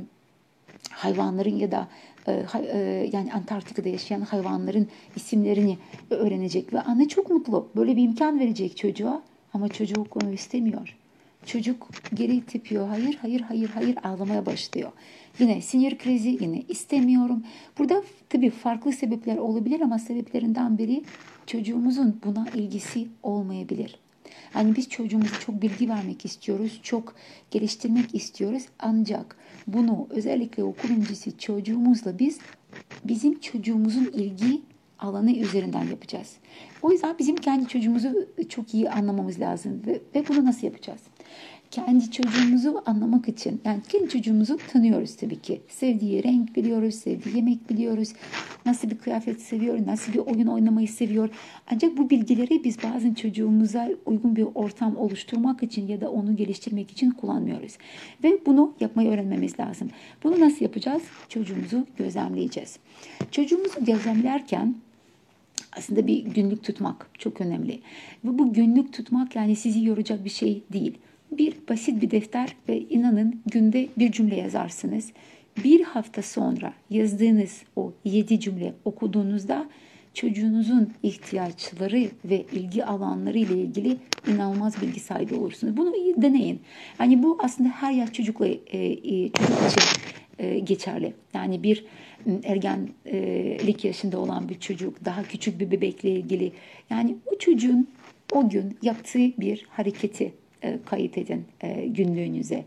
Speaker 1: hayvanların ya da e, e, yani Antarktika'da yaşayan hayvanların isimlerini öğrenecek ve anne çok mutlu. Böyle bir imkan verecek çocuğa ama çocuk onu istemiyor. Çocuk geri tepiyor. Hayır, hayır, hayır, hayır ağlamaya başlıyor. Yine sinir krizi, yine istemiyorum. Burada tabii farklı sebepler olabilir ama sebeplerinden biri çocuğumuzun buna ilgisi olmayabilir. Yani biz çocuğumuza çok bilgi vermek istiyoruz, çok geliştirmek istiyoruz. Ancak bunu özellikle okul öncesi çocuğumuzla biz bizim çocuğumuzun ilgi alanı üzerinden yapacağız. O yüzden bizim kendi çocuğumuzu çok iyi anlamamız lazım ve, ve bunu nasıl yapacağız? Kendi çocuğumuzu anlamak için yani kendi çocuğumuzu tanıyoruz tabii ki. Sevdiği renk biliyoruz, sevdiği yemek biliyoruz. Nasıl bir kıyafet seviyor, nasıl bir oyun oynamayı seviyor. Ancak bu bilgileri biz bazen çocuğumuza uygun bir ortam oluşturmak için ya da onu geliştirmek için kullanmıyoruz. Ve bunu yapmayı öğrenmemiz lazım. Bunu nasıl yapacağız? Çocuğumuzu gözlemleyeceğiz. Çocuğumuzu gözlemlerken aslında bir günlük tutmak çok önemli. Ve bu günlük tutmak yani sizi yoracak bir şey değil bir basit bir defter ve inanın günde bir cümle yazarsınız. Bir hafta sonra yazdığınız o yedi cümle okuduğunuzda çocuğunuzun ihtiyaçları ve ilgi alanları ile ilgili inanılmaz bilgi sahibi olursunuz. Bunu iyi deneyin. Yani bu aslında her yaş çocukla e, e, çocuk için e, geçerli. Yani bir ergenlik yaşında olan bir çocuk, daha küçük bir bebekle ilgili. Yani o çocuğun o gün yaptığı bir hareketi kayıt edin e, günlüğünüze.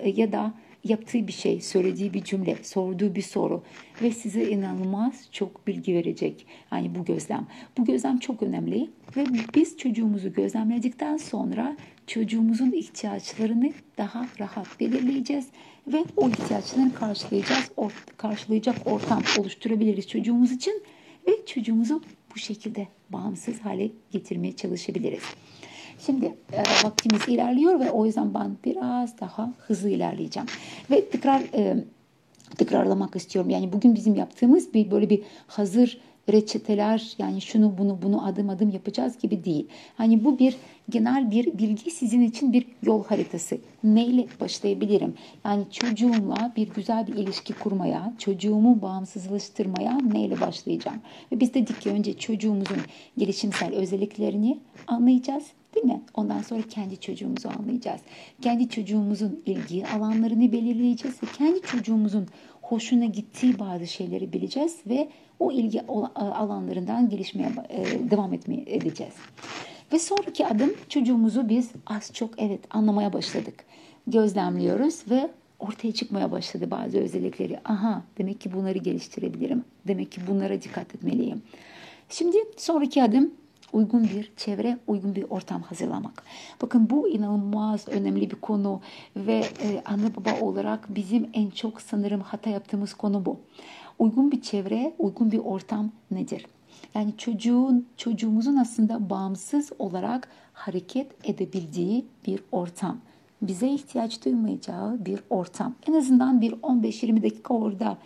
Speaker 1: E, ya da yaptığı bir şey, söylediği bir cümle, sorduğu bir soru ve size inanılmaz çok bilgi verecek. Yani bu gözlem. Bu gözlem çok önemli ve biz çocuğumuzu gözlemledikten sonra çocuğumuzun ihtiyaçlarını daha rahat belirleyeceğiz ve o ihtiyaçlarını karşılayacağız, or, karşılayacak ortam oluşturabiliriz çocuğumuz için ve çocuğumuzu bu şekilde bağımsız hale getirmeye çalışabiliriz. Şimdi e, vaktimiz ilerliyor ve o yüzden ben biraz daha hızlı ilerleyeceğim. Ve tekrar e, tekrarlamak istiyorum. Yani bugün bizim yaptığımız bir böyle bir hazır reçeteler yani şunu bunu bunu adım adım yapacağız gibi değil. Hani bu bir genel bir bilgi sizin için bir yol haritası. Neyle başlayabilirim? Yani çocuğumla bir güzel bir ilişki kurmaya, çocuğumu bağımsızlaştırmaya neyle başlayacağım? Ve biz dedik ki önce çocuğumuzun gelişimsel özelliklerini anlayacağız. Değil mi? Ondan sonra kendi çocuğumuzu anlayacağız. Kendi çocuğumuzun ilgi alanlarını belirleyeceğiz ve kendi çocuğumuzun hoşuna gittiği bazı şeyleri bileceğiz ve o ilgi alanlarından gelişmeye e, devam etmeye edeceğiz. Ve sonraki adım çocuğumuzu biz az çok evet anlamaya başladık. Gözlemliyoruz ve ortaya çıkmaya başladı bazı özellikleri. Aha demek ki bunları geliştirebilirim. Demek ki bunlara dikkat etmeliyim. Şimdi sonraki adım uygun bir çevre, uygun bir ortam hazırlamak. Bakın bu inanılmaz önemli bir konu ve e, anne baba olarak bizim en çok sanırım hata yaptığımız konu bu. Uygun bir çevre, uygun bir ortam nedir? Yani çocuğun, çocuğumuzun aslında bağımsız olarak hareket edebildiği bir ortam. Bize ihtiyaç duymayacağı bir ortam. En azından bir 15-20 dakika orada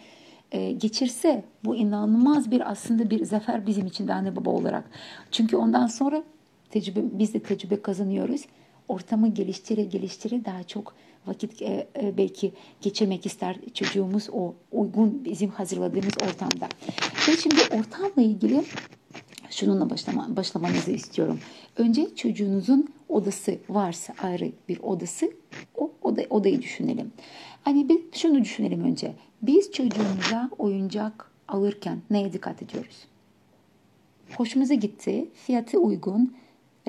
Speaker 1: e, geçirse bu inanılmaz bir aslında bir zafer bizim için de anne baba olarak. Çünkü ondan sonra tecrübe, biz de tecrübe kazanıyoruz. Ortamı geliştire geliştire daha çok vakit e, e, belki geçirmek ister çocuğumuz o uygun bizim hazırladığımız ortamda. Ve şimdi ortamla ilgili şununla başlama, başlamanızı istiyorum. Önce çocuğunuzun odası varsa ayrı bir odası o oda, odayı düşünelim. Hani bir şunu düşünelim önce. Biz çocuğumuza oyuncak alırken neye dikkat ediyoruz? Hoşumuza gitti, fiyatı uygun,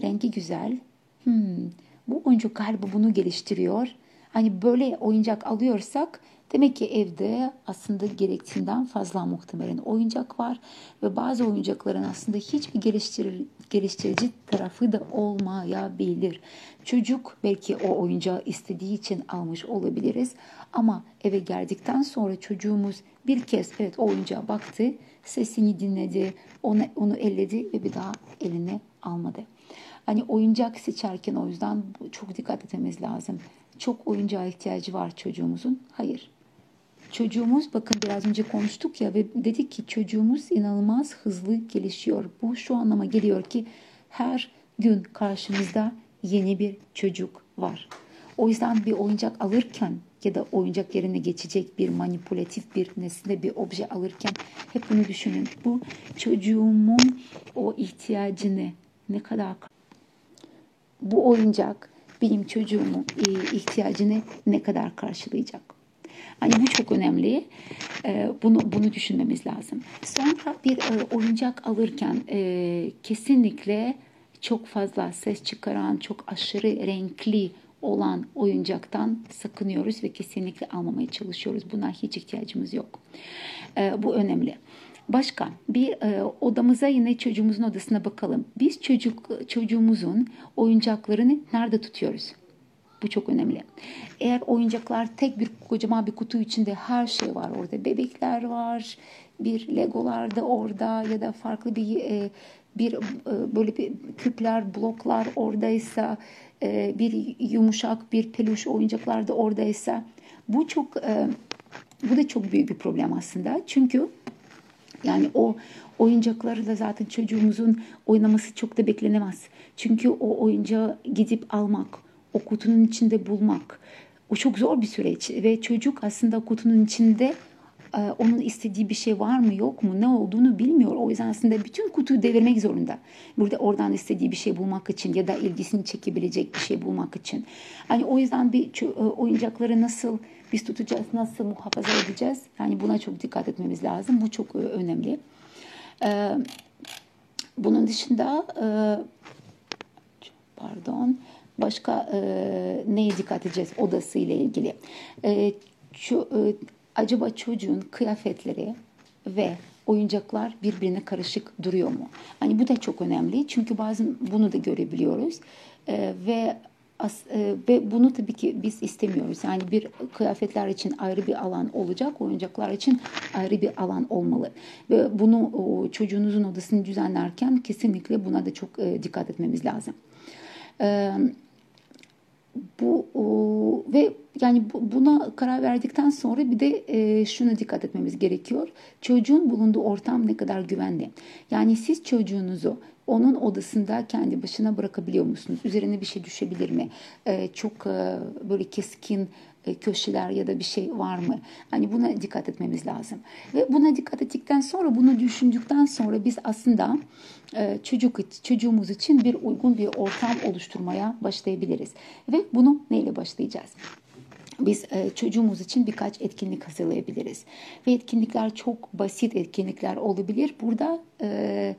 Speaker 1: rengi güzel. Hmm, bu oyuncak galiba bunu geliştiriyor. Hani böyle oyuncak alıyorsak demek ki evde aslında gerektiğinden fazla muhtemelen oyuncak var ve bazı oyuncakların aslında hiçbir geliştir geliştirici tarafı da olmayabilir. Çocuk belki o oyuncağı istediği için almış olabiliriz ama eve geldikten sonra çocuğumuz bir kez evet o oyuncağa baktı, sesini dinledi, onu, onu elledi ve bir daha eline almadı. Hani oyuncak seçerken o yüzden çok dikkat etmemiz lazım. Çok oyuncağa ihtiyacı var çocuğumuzun. Hayır. Çocuğumuz bakın biraz önce konuştuk ya ve dedik ki çocuğumuz inanılmaz hızlı gelişiyor. Bu şu anlama geliyor ki her gün karşımızda yeni bir çocuk var. O yüzden bir oyuncak alırken ya da oyuncak yerine geçecek bir manipülatif bir nesne bir obje alırken hep bunu düşünün. Bu çocuğumun o ihtiyacını ne kadar bu oyuncak benim çocuğumun e, ihtiyacını ne kadar karşılayacak? Hani bu çok önemli. E, bunu bunu düşünmemiz lazım. Sonra bir e, oyuncak alırken kesinlikle çok fazla ses çıkaran, çok aşırı renkli olan oyuncaktan sakınıyoruz ve kesinlikle almamaya çalışıyoruz. Buna hiç ihtiyacımız yok. Bu önemli. Başka bir e, odamıza yine çocuğumuzun odasına bakalım. Biz çocuk çocuğumuzun oyuncaklarını nerede tutuyoruz? Bu çok önemli. Eğer oyuncaklar tek bir kocaman bir kutu içinde her şey var orada. Bebekler var, bir legolar da orada ya da farklı bir e, bir e, böyle bir küpler, bloklar oradaysa, e, bir yumuşak bir peluş oyuncaklar da oradaysa bu çok e, bu da çok büyük bir problem aslında. Çünkü yani o oyuncakları da zaten çocuğumuzun oynaması çok da beklenemez. Çünkü o oyuncağı gidip almak, o kutunun içinde bulmak o çok zor bir süreç ve çocuk aslında kutunun içinde e, onun istediği bir şey var mı yok mu ne olduğunu bilmiyor. O yüzden aslında bütün kutuyu devirmek zorunda. Burada oradan istediği bir şey bulmak için ya da ilgisini çekebilecek bir şey bulmak için. Hani o yüzden bir e, oyuncakları nasıl biz tutacağız, nasıl muhafaza edeceğiz? Yani buna çok dikkat etmemiz lazım. Bu çok e, önemli. Bunun dışında pardon başka neye dikkat edeceğiz odası ile ilgili? Acaba çocuğun kıyafetleri ve oyuncaklar birbirine karışık duruyor mu? Hani bu da çok önemli çünkü bazen bunu da görebiliyoruz ee, ve as, e, ve bunu tabii ki biz istemiyoruz. Yani bir kıyafetler için ayrı bir alan olacak, oyuncaklar için ayrı bir alan olmalı. Ve bunu o, çocuğunuzun odasını düzenlerken kesinlikle buna da çok e, dikkat etmemiz lazım. Evet bu o, ve yani buna karar verdikten sonra bir de e, şuna dikkat etmemiz gerekiyor. Çocuğun bulunduğu ortam ne kadar güvenli. Yani siz çocuğunuzu onun odasında kendi başına bırakabiliyor musunuz? Üzerine bir şey düşebilir mi? E, çok e, böyle keskin e, köşeler ya da bir şey var mı? Hani buna dikkat etmemiz lazım. Ve buna dikkat ettikten sonra bunu düşündükten sonra biz aslında e, çocuk çocuğumuz için bir uygun bir ortam oluşturmaya başlayabiliriz. Ve bunu neyle başlayacağız? biz e, çocuğumuz için birkaç etkinlik hazırlayabiliriz. Ve etkinlikler çok basit etkinlikler olabilir. Burada e,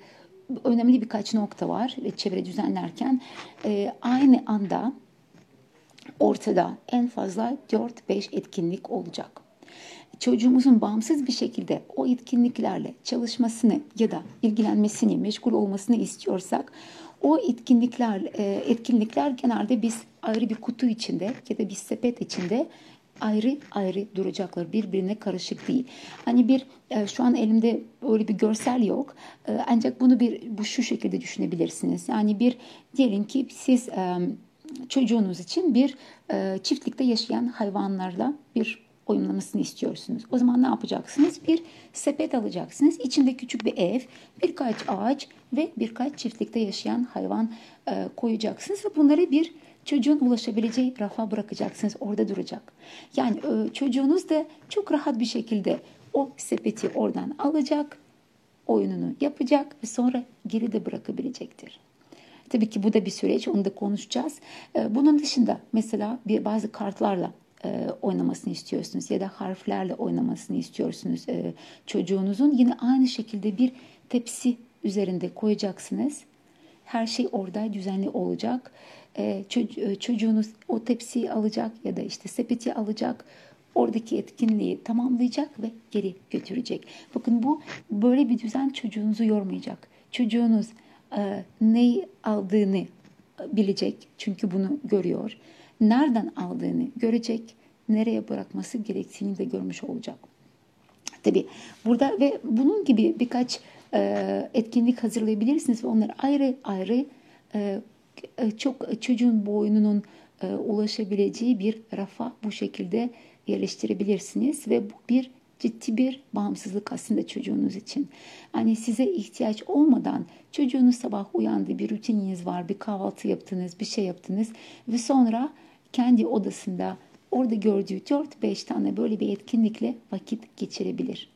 Speaker 1: önemli birkaç nokta var çevre düzenlerken e, aynı anda ortada en fazla 4-5 etkinlik olacak. Çocuğumuzun bağımsız bir şekilde o etkinliklerle çalışmasını ya da ilgilenmesini, meşgul olmasını istiyorsak o etkinlikler e, etkinlikler genelde biz ayrı bir kutu içinde ya da bir sepet içinde ayrı ayrı duracaklar. Birbirine karışık değil. Hani bir e, şu an elimde öyle bir görsel yok. E, ancak bunu bir bu şu şekilde düşünebilirsiniz. Yani bir diyelim ki siz çocuğunuz için bir e, çiftlikte yaşayan hayvanlarla bir oyunlamasını istiyorsunuz. O zaman ne yapacaksınız? Bir sepet alacaksınız. İçinde küçük bir ev, birkaç ağaç ve birkaç çiftlikte yaşayan hayvan e, koyacaksınız ve bunları bir çocuğun ulaşabileceği rafa bırakacaksınız. Orada duracak. Yani e, çocuğunuz da çok rahat bir şekilde o sepeti oradan alacak, oyununu yapacak ve sonra geri de bırakabilecektir. Tabii ki bu da bir süreç, onu da konuşacağız. Ee, bunun dışında mesela bir bazı kartlarla e, oynamasını istiyorsunuz ya da harflerle oynamasını istiyorsunuz e, çocuğunuzun. Yine aynı şekilde bir tepsi üzerinde koyacaksınız. Her şey orada düzenli olacak. E, çocuğunuz o tepsiyi alacak ya da işte sepeti alacak. Oradaki etkinliği tamamlayacak ve geri götürecek. Bakın bu böyle bir düzen çocuğunuzu yormayacak. Çocuğunuz neyi aldığını bilecek çünkü bunu görüyor. Nereden aldığını görecek, nereye bırakması gerektiğini de görmüş olacak. Tabi burada ve bunun gibi birkaç e, etkinlik hazırlayabilirsiniz ve onları ayrı ayrı e, e çok çocuğun boynunun e, ulaşabileceği bir rafa bu şekilde yerleştirebilirsiniz ve bu bir ciddi bir bağımsızlık aslında çocuğunuz için. Hani size ihtiyaç olmadan çocuğunuz sabah uyandı, bir rutininiz var, bir kahvaltı yaptınız, bir şey yaptınız ve sonra kendi odasında orada gördüğü 4-5 tane böyle bir etkinlikle vakit geçirebilir.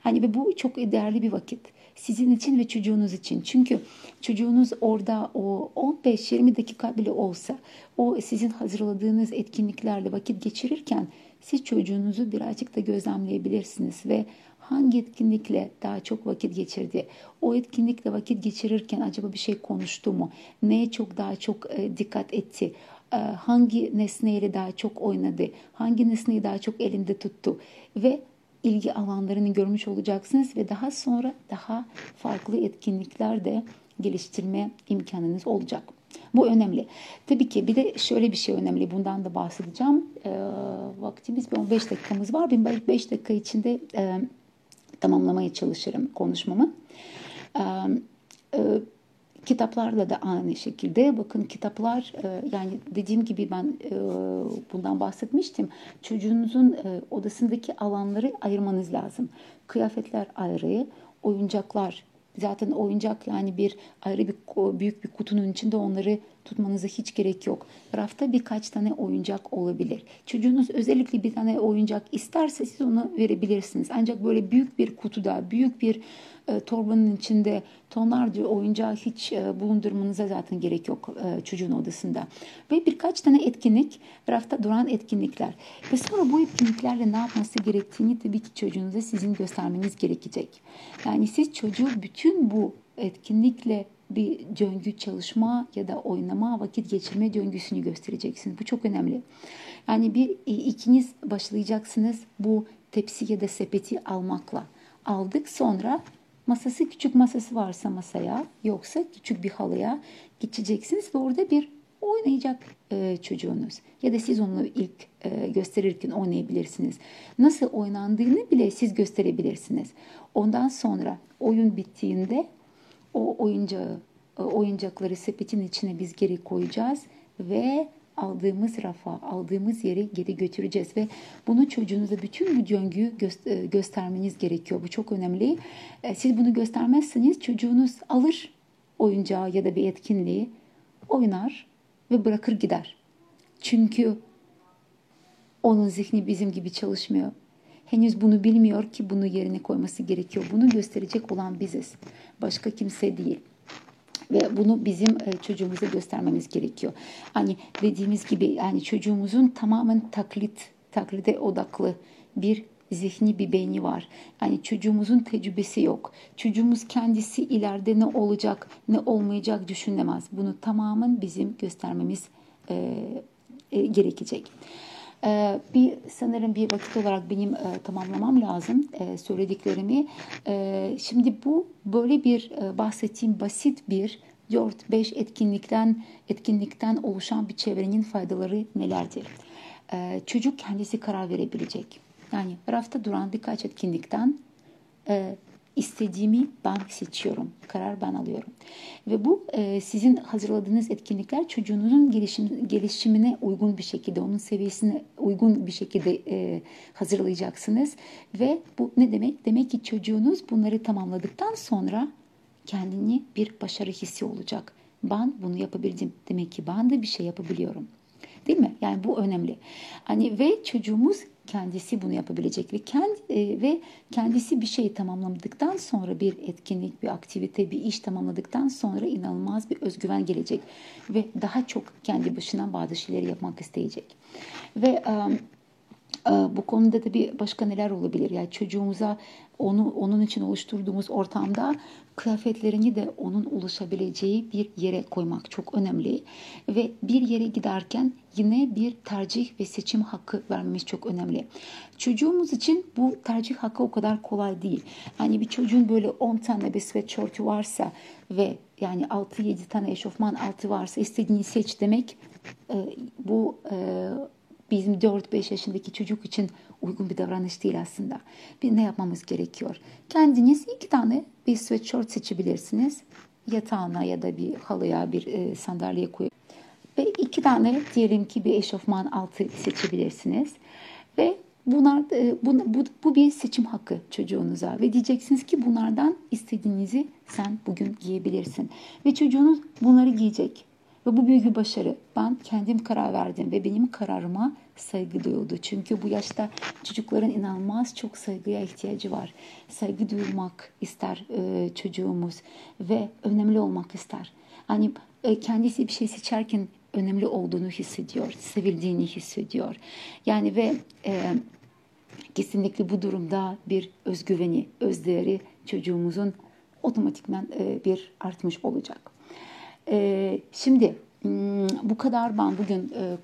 Speaker 1: Hani ve bu çok değerli bir vakit. Sizin için ve çocuğunuz için. Çünkü çocuğunuz orada o 15-20 dakika bile olsa o sizin hazırladığınız etkinliklerle vakit geçirirken siz çocuğunuzu birazcık da gözlemleyebilirsiniz ve hangi etkinlikle daha çok vakit geçirdi? O etkinlikle vakit geçirirken acaba bir şey konuştu mu? Neye çok daha çok e, dikkat etti? E, hangi nesneyle daha çok oynadı? Hangi nesneyi daha çok elinde tuttu? Ve ilgi alanlarını görmüş olacaksınız ve daha sonra daha farklı etkinlikler de geliştirme imkanınız olacak. Bu önemli. Tabii ki bir de şöyle bir şey önemli. Bundan da bahsedeceğim. E, vaktimiz 15 dakikamız var. Ben 5 dakika içinde e, tamamlamaya çalışırım konuşmamı. E, e, kitaplarla da aynı şekilde. Bakın kitaplar e, yani dediğim gibi ben e, bundan bahsetmiştim. Çocuğunuzun e, odasındaki alanları ayırmanız lazım. Kıyafetler ayrı, oyuncaklar Zaten oyuncak yani bir ayrı bir büyük bir kutunun içinde onları tutmanıza hiç gerek yok. Rafta birkaç tane oyuncak olabilir. Çocuğunuz özellikle bir tane oyuncak isterse siz onu verebilirsiniz. Ancak böyle büyük bir kutuda, büyük bir e, torbanın içinde tonlarca oyuncağı hiç e, bulundurmanıza zaten gerek yok e, çocuğun odasında. Ve birkaç tane etkinlik, rafta duran etkinlikler. Ve sonra bu etkinliklerle ne yapması gerektiğini tabii ki çocuğunuza sizin göstermeniz gerekecek. Yani siz çocuğu bütün bu etkinlikle bir döngü çalışma ya da oynama, vakit geçirme döngüsünü göstereceksiniz. Bu çok önemli. Yani bir ikiniz başlayacaksınız bu tepsi ya da sepeti almakla. Aldık sonra masası küçük masası varsa masaya yoksa küçük bir halıya geçeceksiniz ve orada bir oynayacak e, çocuğunuz. Ya da siz onu ilk e, gösterirken oynayabilirsiniz. Nasıl oynandığını bile siz gösterebilirsiniz. Ondan sonra oyun bittiğinde o oyuncağı, e, oyuncakları sepetin içine biz geri koyacağız ve aldığımız rafa, aldığımız yere geri götüreceğiz ve bunu çocuğunuza bütün bu döngüyü e, göstermeniz gerekiyor. Bu çok önemli. E, siz bunu göstermezseniz çocuğunuz alır oyuncağı ya da bir etkinliği, oynar ve bırakır gider. Çünkü onun zihni bizim gibi çalışmıyor. Henüz bunu bilmiyor ki bunu yerine koyması gerekiyor. Bunu gösterecek olan biziz. Başka kimse değil. Ve bunu bizim e, çocuğumuza göstermemiz gerekiyor. Hani dediğimiz gibi yani çocuğumuzun tamamen taklit, taklide odaklı bir zihni bir beyni var. Yani çocuğumuzun tecrübesi yok. Çocuğumuz kendisi ileride ne olacak, ne olmayacak düşünemez. Bunu tamamen bizim göstermemiz e, e, gerekecek. Ee, bir sanırım bir vakit olarak benim e, tamamlamam lazım e, söylediklerimi. E, şimdi bu böyle bir e, bahsettiğim basit bir 4-5 etkinlikten etkinlikten oluşan bir çevrenin faydaları nelerdir? E, çocuk kendisi karar verebilecek. Yani rafta duran birkaç etkinlikten istediğimi ben seçiyorum. Karar ben alıyorum. Ve bu e, sizin hazırladığınız etkinlikler çocuğunuzun gelişim, gelişimine uygun bir şekilde, onun seviyesine uygun bir şekilde e, hazırlayacaksınız. Ve bu ne demek? Demek ki çocuğunuz bunları tamamladıktan sonra kendini bir başarı hissi olacak. Ben bunu yapabildim. Demek ki ben de bir şey yapabiliyorum. Değil mi? Yani bu önemli. Hani ve çocuğumuz kendisi bunu yapabilecek ve kendi e, ve kendisi bir şeyi tamamladıktan sonra bir etkinlik, bir aktivite, bir iş tamamladıktan sonra inanılmaz bir özgüven gelecek ve daha çok kendi başına bazı şeyleri yapmak isteyecek. Ve bu konuda da bir başka neler olabilir? Yani çocuğumuza onu onun için oluşturduğumuz ortamda kıyafetlerini de onun ulaşabileceği bir yere koymak çok önemli. Ve bir yere giderken yine bir tercih ve seçim hakkı vermemiz çok önemli. Çocuğumuz için bu tercih hakkı o kadar kolay değil. Hani bir çocuğun böyle 10 tane bir sweatshirt'ü varsa ve yani 6-7 tane eşofman altı varsa istediğini seç demek bu bizim 4-5 yaşındaki çocuk için uygun bir davranış değil aslında. Bir ne yapmamız gerekiyor? Kendiniz iki tane bir sweatshirt seçebilirsiniz. Yatağına ya da bir halıya bir e, sandalyeye koyup ve iki tane diyelim ki bir eşofman altı seçebilirsiniz. Ve bunlar e, bu, bu, bu bir seçim hakkı çocuğunuza ve diyeceksiniz ki bunlardan istediğinizi sen bugün giyebilirsin. Ve çocuğunuz bunları giyecek Ve bu büyük bir başarı. Ben kendim karar verdim ve benim kararıma saygı duyuldu. Çünkü bu yaşta çocukların inanılmaz çok saygıya ihtiyacı var. Saygı duyulmak ister e, çocuğumuz ve önemli olmak ister. Hani e, kendisi bir şey seçerken önemli olduğunu hissediyor, sevildiğini hissediyor. Yani ve e, kesinlikle bu durumda bir özgüveni, özdeğeri çocuğumuzun otomatikman e, bir artmış olacak. E, şimdi hmm, bu kadar ben bugün e,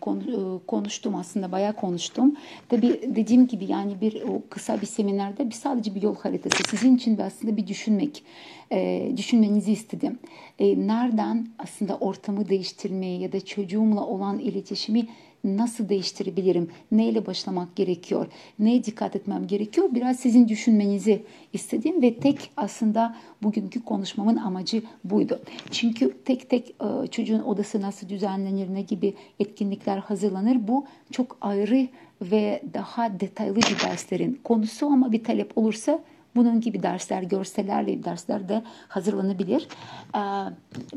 Speaker 1: konuştum aslında bayağı konuştum. Tabi dediğim gibi yani bir o kısa bir seminerde bir sadece bir yol haritası sizin için de aslında bir düşünmek, düşünmenizi istedim. Nereden aslında ortamı değiştirmeyi ya da çocuğumla olan iletişimi nasıl değiştirebilirim? Neyle başlamak gerekiyor? Neye dikkat etmem gerekiyor? Biraz sizin düşünmenizi istedim ve tek aslında bugünkü konuşmamın amacı buydu. Çünkü tek tek e, çocuğun odası nasıl düzenlenir, ne gibi etkinlikler hazırlanır bu çok ayrı ve daha detaylı bir derslerin konusu ama bir talep olursa bunun gibi dersler, görsellerle dersler de hazırlanabilir. E,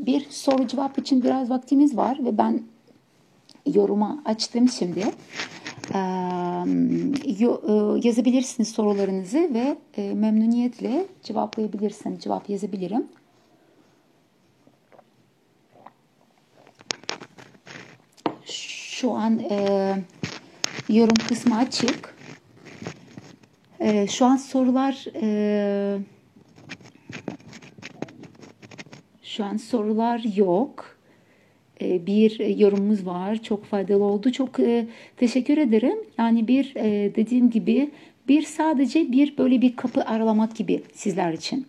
Speaker 1: bir soru cevap için biraz vaktimiz var ve ben yoruma açtım şimdi. Ee, yazabilirsiniz sorularınızı ve e, memnuniyetle cevaplayabilirsiniz. Cevap yazabilirim. Şu an e, yorum kısmı açık. E, şu an sorular şu an sorular yok. E, bir yorumumuz var. Çok faydalı oldu. Çok e, teşekkür ederim. Yani bir e, dediğim gibi bir sadece bir böyle bir kapı aralamak gibi sizler için.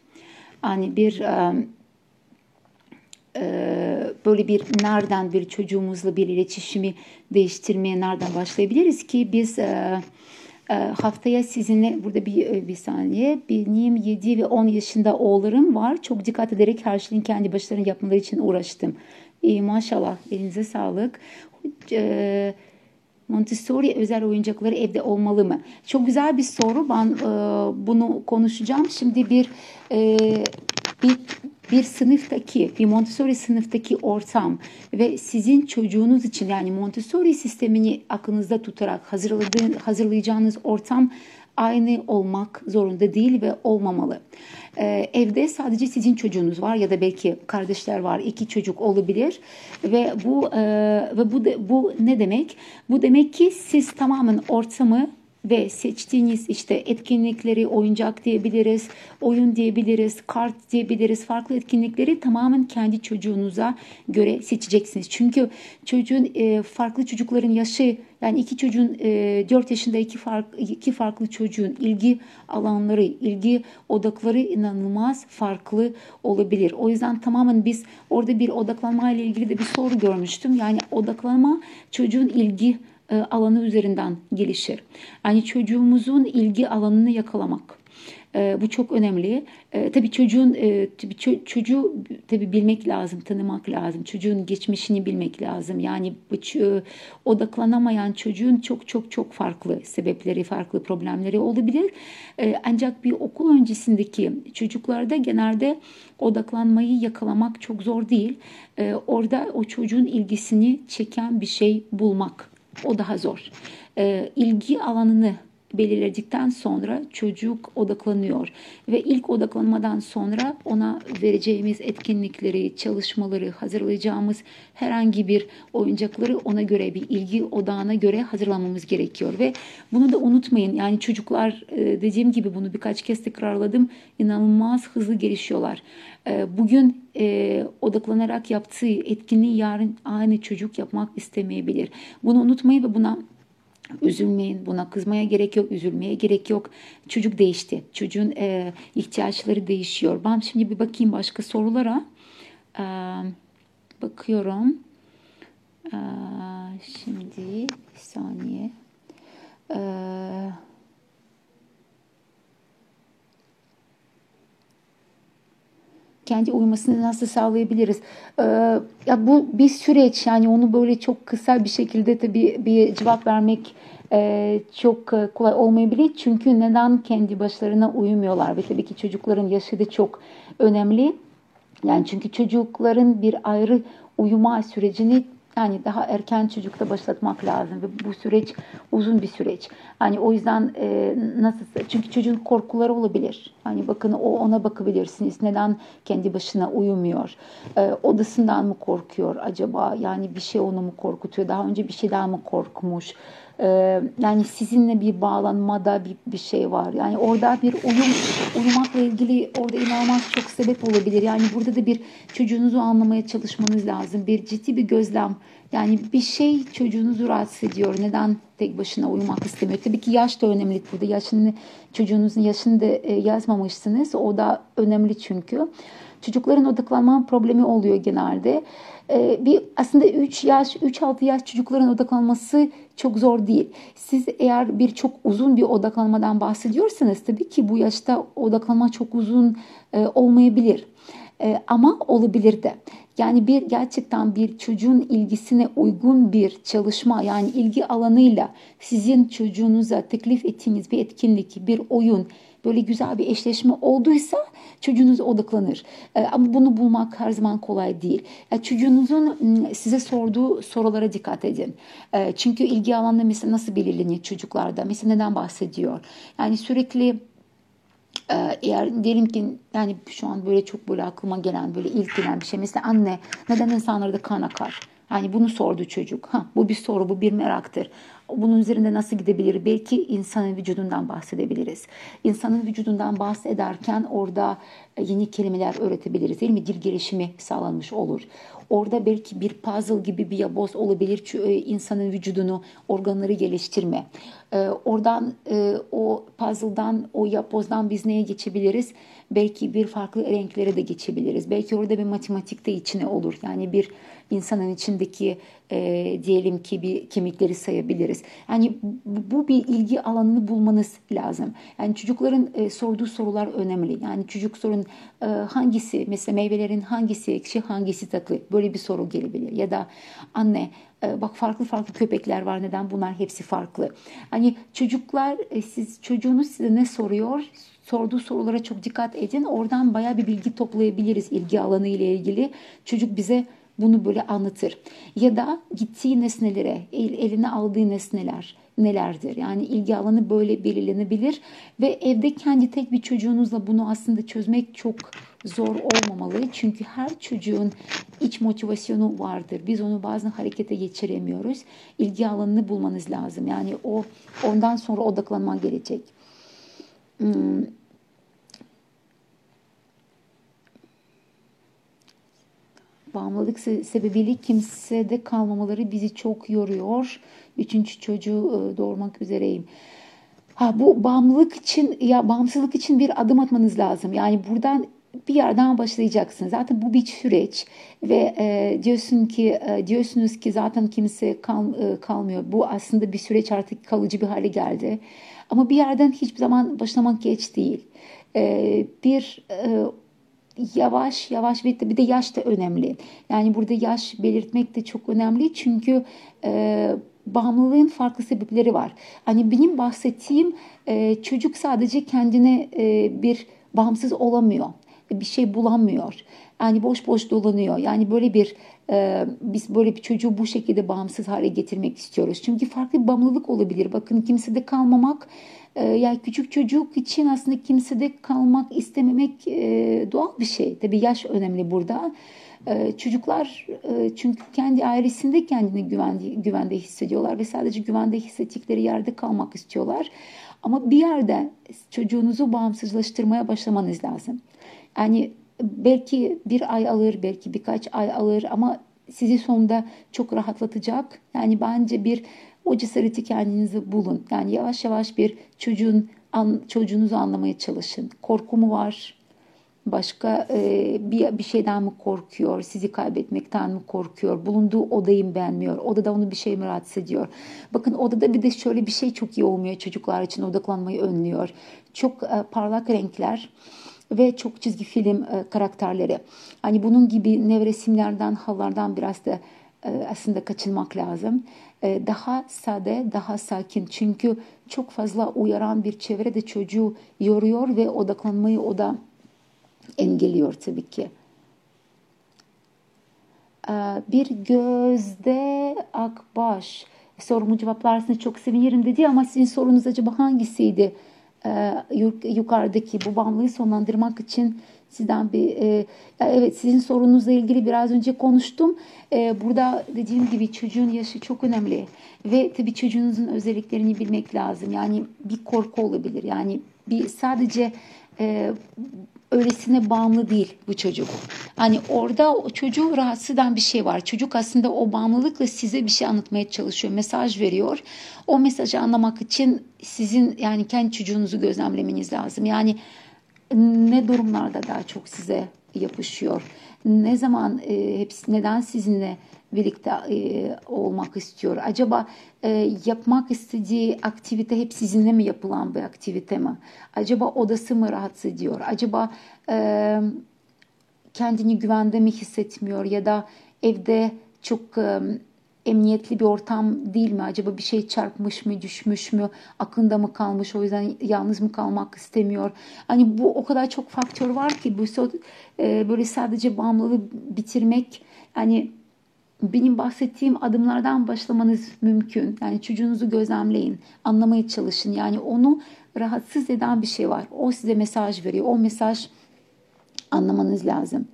Speaker 1: Yani bir böyle bir nereden bir çocuğumuzla bir iletişimi değiştirmeye nereden başlayabiliriz ki biz haftaya sizinle burada bir bir saniye benim 7 ve 10 yaşında oğullarım var. Çok dikkat ederek her şeyin kendi başlarına yapmaları için uğraştım. İyi maşallah elinize sağlık. E, Montessori özel oyuncakları evde olmalı mı? Çok güzel bir soru. Ben e, bunu konuşacağım. Şimdi bir e, bir bir sınıftaki, bir Montessori sınıftaki ortam ve sizin çocuğunuz için yani Montessori sistemini aklınızda tutarak hazırlayacağınız ortam aynı olmak zorunda değil ve olmamalı. Ee, evde sadece sizin çocuğunuz var ya da belki kardeşler var, iki çocuk olabilir ve bu e, ve bu de, bu ne demek? Bu demek ki siz tamamen ortamı ve seçtiğiniz işte etkinlikleri oyuncak diyebiliriz, oyun diyebiliriz, kart diyebiliriz. Farklı etkinlikleri tamamen kendi çocuğunuza göre seçeceksiniz. Çünkü çocuğun e, farklı çocukların yaşı yani iki çocuğun e, 4 yaşında iki, fark, iki farklı çocuğun ilgi alanları, ilgi odakları inanılmaz farklı olabilir. O yüzden tamamen biz orada bir odaklanma ile ilgili de bir soru görmüştüm. Yani odaklanma çocuğun ilgi alanı üzerinden gelişir. Yani çocuğumuzun ilgi alanını yakalamak. E, bu çok önemli. E, tabii çocuğun e, tabii ço- çocuğu tabii bilmek lazım, tanımak lazım. Çocuğun geçmişini bilmek lazım. Yani bu ç- odaklanamayan çocuğun çok çok çok farklı sebepleri, farklı problemleri olabilir. E, ancak bir okul öncesindeki çocuklarda genelde odaklanmayı yakalamak çok zor değil. E, orada o çocuğun ilgisini çeken bir şey bulmak o daha zor. E, ilgi alanını belirledikten sonra çocuk odaklanıyor ve ilk odaklanmadan sonra ona vereceğimiz etkinlikleri, çalışmaları, hazırlayacağımız herhangi bir oyuncakları ona göre bir ilgi odağına göre hazırlamamız gerekiyor ve bunu da unutmayın. Yani çocuklar e, dediğim gibi bunu birkaç kez tekrarladım. inanılmaz hızlı gelişiyorlar. E, bugün e, odaklanarak yaptığı etkinliği yarın aynı çocuk yapmak istemeyebilir. Bunu unutmayın ve buna Üzülmeyin, buna kızmaya gerek yok, üzülmeye gerek yok. Çocuk değişti, çocuğun e, ihtiyaçları değişiyor. Ben şimdi bir bakayım başka sorulara. E, bakıyorum. E, şimdi bir saniye. E, kendi uyumasını nasıl sağlayabiliriz? Ee, ya bu bir süreç yani onu böyle çok kısa bir şekilde tabii bir cevap vermek e, çok e, kolay olmayabilir. Çünkü neden kendi başlarına uyumuyorlar ve tabii ki çocukların yaşı da çok önemli. Yani çünkü çocukların bir ayrı uyuma sürecini yani daha erken çocukta başlatmak lazım ve bu süreç uzun bir süreç. Hani o yüzden e, nasıl çünkü çocuğun korkuları olabilir. Hani bakın o ona bakabilirsiniz. Neden kendi başına uyumuyor? E, odasından mı korkuyor acaba? Yani bir şey onu mu korkutuyor? Daha önce bir şeyden mi korkmuş? Ee, yani sizinle bir bağlanmada bir, bir şey var. Yani orada bir uyum, uyumakla ilgili orada inanılmaz çok sebep olabilir. Yani burada da bir çocuğunuzu anlamaya çalışmanız lazım. Bir ciddi bir gözlem. Yani bir şey çocuğunuzu rahatsız ediyor. Neden tek başına uyumak istemiyor? Tabii ki yaş da önemli burada. Yaşını, çocuğunuzun yaşını da e, yazmamışsınız. O da önemli çünkü. Çocukların odaklanma problemi oluyor genelde. Ee, bir aslında 3 yaş, 3-6 yaş çocukların odaklanması çok zor değil. Siz eğer bir çok uzun bir odaklanmadan bahsediyorsanız tabii ki bu yaşta odaklanma çok uzun e, olmayabilir. E, ama olabilir de. Yani bir gerçekten bir çocuğun ilgisine uygun bir çalışma yani ilgi alanıyla sizin çocuğunuza teklif ettiğiniz bir etkinlik, bir oyun, böyle güzel bir eşleşme olduysa çocuğunuz odaklanır. E, ama bunu bulmak her zaman kolay değil. Çocuğunuzun size sorduğu sorulara dikkat edin. E, çünkü ilgi alanı mesela nasıl belirleniyor çocuklarda? Mesela neden bahsediyor? Yani sürekli eğer diyelim ki yani şu an böyle çok böyle aklıma gelen böyle ilk gelen bir şey mesela anne neden insanlarda kan akar? Yani bunu sordu çocuk. Ha, bu bir soru, bu bir meraktır. Bunun üzerinde nasıl gidebilir? Belki insanın vücudundan bahsedebiliriz. İnsanın vücudundan bahsederken orada e, yeni kelimeler öğretebiliriz değil mi? Dil gelişimi sağlanmış olur. Orada belki bir puzzle gibi bir yaboz olabilir. Çünkü e, insanın vücudunu, organları geliştirme. E, oradan o puzzle'dan, o yapbozdan biz neye geçebiliriz? Belki bir farklı renklere de geçebiliriz. Belki orada bir matematik de içine olur. Yani bir insanın içindeki diyelim ki bir kemikleri sayabiliriz. Yani bu bir ilgi alanını bulmanız lazım. Yani çocukların e, sorduğu sorular önemli. Yani çocuk sorun e, hangisi mesela meyvelerin hangisi ekşi hangisi tatlı böyle bir soru gelebilir. Ya da anne e, bak farklı farklı köpekler var neden bunlar hepsi farklı. Hani çocuklar e, siz çocuğunuz size ne soruyor? sorduğu sorulara çok dikkat edin. Oradan baya bir bilgi toplayabiliriz ilgi alanı ile ilgili. Çocuk bize bunu böyle anlatır. Ya da gittiği nesnelere, el, eline aldığı nesneler nelerdir? Yani ilgi alanı böyle belirlenebilir ve evde kendi tek bir çocuğunuzla bunu aslında çözmek çok zor olmamalı. Çünkü her çocuğun iç motivasyonu vardır. Biz onu bazen harekete geçiremiyoruz. İlgi alanını bulmanız lazım. Yani o ondan sonra odaklanman gerekecek. Hmm bağımlılık sebebiyle kimsede kalmamaları bizi çok yoruyor. Üçüncü çocuğu e, doğurmak üzereyim. Ha, bu bağımlılık için ya bağımsızlık için bir adım atmanız lazım. Yani buradan bir yerden başlayacaksın. Zaten bu bir süreç ve e, diyorsun ki e, diyorsunuz ki zaten kimse kal, e, kalmıyor. Bu aslında bir süreç artık kalıcı bir hale geldi. Ama bir yerden hiçbir zaman başlamak geç değil. E, bir e, yavaş yavaş ve bir de yaş da önemli. Yani burada yaş belirtmek de çok önemli çünkü e, bağımlılığın farklı sebepleri var. Hani benim bahsettiğim e, çocuk sadece kendine e, bir bağımsız olamıyor. Bir şey bulamıyor. Yani boş boş dolanıyor. Yani böyle bir e, biz böyle bir çocuğu bu şekilde bağımsız hale getirmek istiyoruz. Çünkü farklı bir bağımlılık olabilir. Bakın kimsede kalmamak e, yani küçük çocuk için aslında kimsede kalmak istememek e, doğal bir şey. Tabii yaş önemli burada. E, çocuklar e, çünkü kendi ailesinde kendini güvende, güvende hissediyorlar ve sadece güvende hissettikleri yerde kalmak istiyorlar. Ama bir yerde çocuğunuzu bağımsızlaştırmaya başlamanız lazım. Yani belki bir ay alır, belki birkaç ay alır ama sizi sonunda çok rahatlatacak. Yani bence bir o cesareti kendinizi bulun. Yani yavaş yavaş bir çocuğun an, çocuğunuzu anlamaya çalışın. Korku mu var? Başka e, bir, bir şeyden mi korkuyor? Sizi kaybetmekten mi korkuyor? Bulunduğu odayı mı beğenmiyor? Odada onu bir şey mi rahatsız ediyor? Bakın odada bir de şöyle bir şey çok iyi olmuyor çocuklar için odaklanmayı önlüyor. Çok e, parlak renkler ve çok çizgi film e, karakterleri. Hani bunun gibi nevresimlerden, hallardan biraz da e, aslında kaçınmak lazım. E, daha sade, daha sakin. Çünkü çok fazla uyaran bir çevre de çocuğu yoruyor ve odaklanmayı o da engelliyor tabii ki. Ee, bir gözde akbaş. Sorumu cevaplarsınız çok sevinirim dedi ama sizin sorunuz acaba hangisiydi? Ee, yukarıdaki bu bağımlılığı sonlandırmak için sizden bir e, evet sizin sorunuzla ilgili biraz önce konuştum. E, burada dediğim gibi çocuğun yaşı çok önemli ve tabii çocuğunuzun özelliklerini bilmek lazım. Yani bir korku olabilir. Yani bir sadece e, öylesine bağımlı değil bu çocuk. Hani orada o çocuğu rahatsız eden bir şey var. Çocuk aslında o bağımlılıkla size bir şey anlatmaya çalışıyor, mesaj veriyor. O mesajı anlamak için sizin yani kendi çocuğunuzu gözlemlemeniz lazım. Yani ne durumlarda daha çok size yapışıyor? Ne zaman e, hepsi neden sizinle birlikte e, olmak istiyor? Acaba e, yapmak istediği aktivite hep sizinle mi yapılan bir aktivite mi? Acaba odası mı rahatsız ediyor? Acaba e, kendini güvende mi hissetmiyor ya da evde çok e, emniyetli bir ortam değil mi? Acaba bir şey çarpmış mı, düşmüş mü, aklında mı kalmış, o yüzden yalnız mı kalmak istemiyor? Hani bu o kadar çok faktör var ki bu e, böyle sadece bağımlılığı bitirmek yani benim bahsettiğim adımlardan başlamanız mümkün. Yani çocuğunuzu gözlemleyin, anlamaya çalışın. Yani onu rahatsız eden bir şey var. O size mesaj veriyor. O mesaj anlamanız lazım.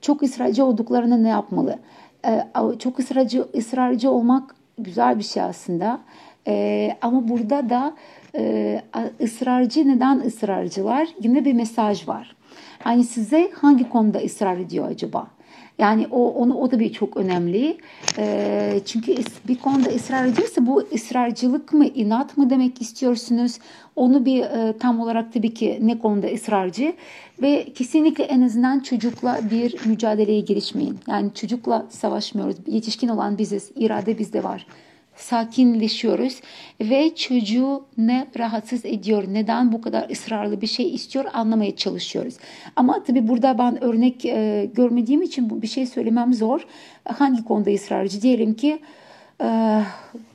Speaker 1: Çok ısrarcı olduklarında ne yapmalı? Ee, çok ısrarcı, ısrarcı olmak güzel bir şey aslında. Ee, ama burada da e, ısrarcı neden ısrarcılar? Yine bir mesaj var. Yani size hangi konuda ısrar ediyor acaba? Yani o onu o da bir çok önemli. E, çünkü bir konuda ısrar ediyorsa bu ısrarcılık mı, inat mı demek istiyorsunuz? Onu bir e, tam olarak tabii ki ne konuda ısrarcı ve kesinlikle en azından çocukla bir mücadeleye girişmeyin. Yani çocukla savaşmıyoruz. Yetişkin olan biziz, irade bizde var sakinleşiyoruz ve çocuğu ne rahatsız ediyor, neden bu kadar ısrarlı bir şey istiyor anlamaya çalışıyoruz. Ama tabii burada ben örnek e, görmediğim için bir şey söylemem zor. Hangi konuda ısrarcı? Diyelim ki e,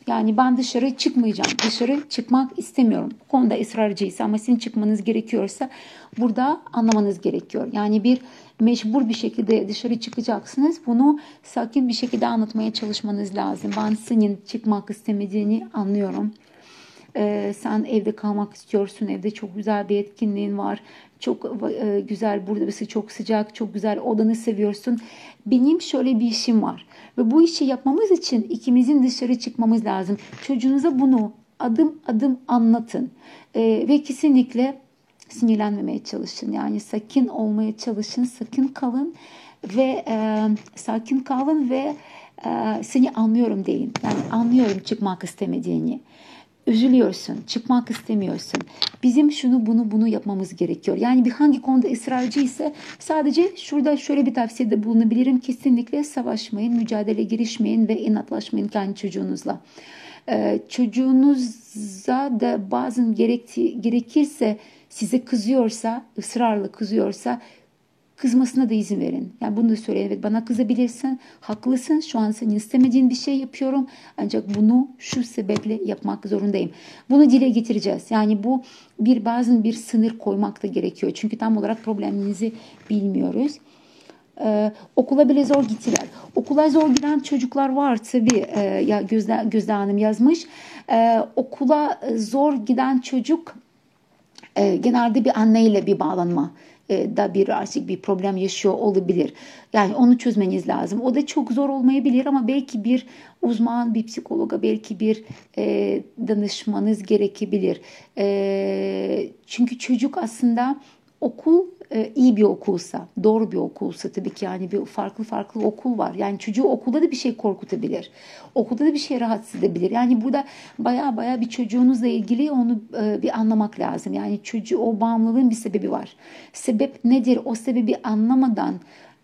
Speaker 1: yani ben dışarı çıkmayacağım. Dışarı çıkmak istemiyorum. Bu konuda ısrarcıysa ama sizin çıkmanız gerekiyorsa burada anlamanız gerekiyor. Yani bir mecbur bir şekilde dışarı çıkacaksınız. Bunu sakin bir şekilde anlatmaya çalışmanız lazım. Ben senin çıkmak istemediğini anlıyorum. Ee, sen evde kalmak istiyorsun. Evde çok güzel bir etkinliğin var. Çok e, güzel burası çok sıcak, çok güzel odanı seviyorsun. Benim şöyle bir işim var. Ve bu işi yapmamız için ikimizin dışarı çıkmamız lazım. Çocuğunuza bunu adım adım anlatın. Ee, ve kesinlikle sinirlenmemeye çalışın. Yani sakin olmaya çalışın, sakin kalın ve e, sakin kalın ve e, seni anlıyorum deyin. Yani anlıyorum çıkmak istemediğini. Üzülüyorsun, çıkmak istemiyorsun. Bizim şunu bunu bunu yapmamız gerekiyor. Yani bir hangi konuda ısrarcı ise sadece şurada şöyle bir tavsiyede bulunabilirim. Kesinlikle savaşmayın, mücadele girişmeyin ve inatlaşmayın kendi çocuğunuzla. Ee, çocuğunuza da bazen gerekti, gerekirse size kızıyorsa, ısrarla kızıyorsa kızmasına da izin verin. Yani bunu da söyleyin. Evet bana kızabilirsin. Haklısın. Şu an senin istemediğin bir şey yapıyorum. Ancak bunu şu sebeple yapmak zorundayım. Bunu dile getireceğiz. Yani bu bir bazen bir sınır koymak da gerekiyor. Çünkü tam olarak probleminizi bilmiyoruz. Ee, okula bile zor gittiler. Okula zor giden çocuklar var tabii. Ee, ya Gözde, Gözde Hanım yazmış. Ee, okula zor giden çocuk e, genelde bir anneyle bir bağlanma e, da bir artık bir problem yaşıyor olabilir. Yani onu çözmeniz lazım. O da çok zor olmayabilir ama belki bir uzman, bir psikologa belki bir e, danışmanız gerekebilir. E, çünkü çocuk aslında okul e, iyi bir okulsa, doğru bir okulsa tabii ki yani bir farklı farklı okul var. Yani çocuğu okulda da bir şey korkutabilir. Okulda da bir şey rahatsız edebilir. Yani burada baya baya bir çocuğunuzla ilgili onu e, bir anlamak lazım. Yani çocuğu o bağımlılığın bir sebebi var. Sebep nedir? O sebebi anlamadan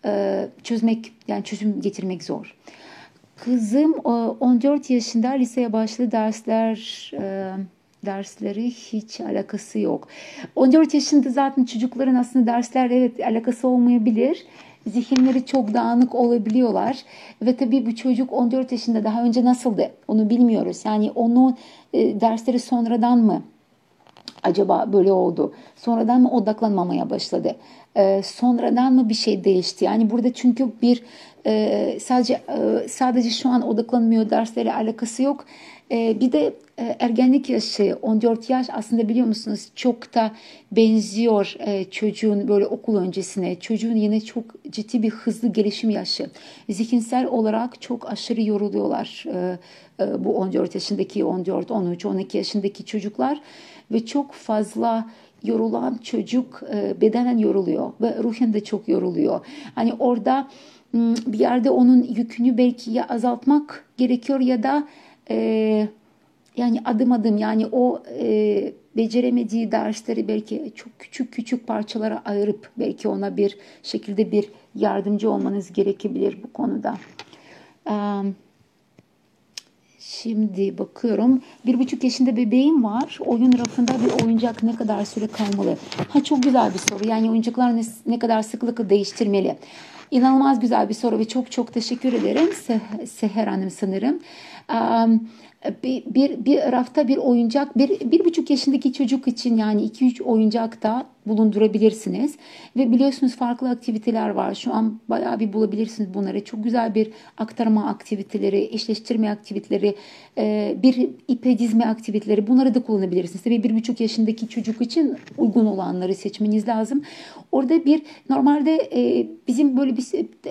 Speaker 1: e, çözmek yani çözüm getirmek zor. Kızım 14 yaşında liseye başladı dersler dersleri hiç alakası yok. 14 yaşında zaten çocukların aslında dersler evet alakası olmayabilir. Zihinleri çok dağınık olabiliyorlar. Ve tabii bu çocuk 14 yaşında daha önce nasıldı onu bilmiyoruz. Yani onu e, dersleri sonradan mı acaba böyle oldu? Sonradan mı odaklanmamaya başladı? E, sonradan mı bir şey değişti? Yani burada çünkü bir e, sadece e, sadece şu an odaklanmıyor derslere alakası yok. E, bir de e, ergenlik yaşı 14 yaş aslında biliyor musunuz çok da benziyor e, çocuğun böyle okul öncesine. Çocuğun yine çok ciddi bir hızlı gelişim yaşı. Zihinsel olarak çok aşırı yoruluyorlar e, bu 14 yaşındaki 14, 13, 12 yaşındaki çocuklar ve çok fazla yorulan çocuk bedenen yoruluyor ve ruhen de çok yoruluyor. Hani orada bir yerde onun yükünü belki ya azaltmak gerekiyor ya da e, yani adım adım yani o e, beceremediği dersleri belki çok küçük küçük parçalara ayırıp belki ona bir şekilde bir yardımcı olmanız gerekebilir bu konuda. Um, Şimdi bakıyorum. Bir buçuk yaşında bebeğim var. Oyun rafında bir oyuncak ne kadar süre kalmalı? Ha çok güzel bir soru. Yani oyuncaklar ne, ne kadar sıklıkla değiştirmeli? İnanılmaz güzel bir soru ve çok çok teşekkür ederim Seher Hanım sanırım. Um, bir, bir, bir rafta bir oyuncak bir, bir buçuk yaşındaki çocuk için yani iki üç oyuncak da bulundurabilirsiniz. Ve biliyorsunuz farklı aktiviteler var. Şu an bayağı bir bulabilirsiniz bunları. Çok güzel bir aktarma aktiviteleri, eşleştirme aktiviteleri, e, bir ipe dizme aktiviteleri bunları da kullanabilirsiniz. Tabii bir buçuk yaşındaki çocuk için uygun olanları seçmeniz lazım. Orada bir normalde e, bizim böyle bir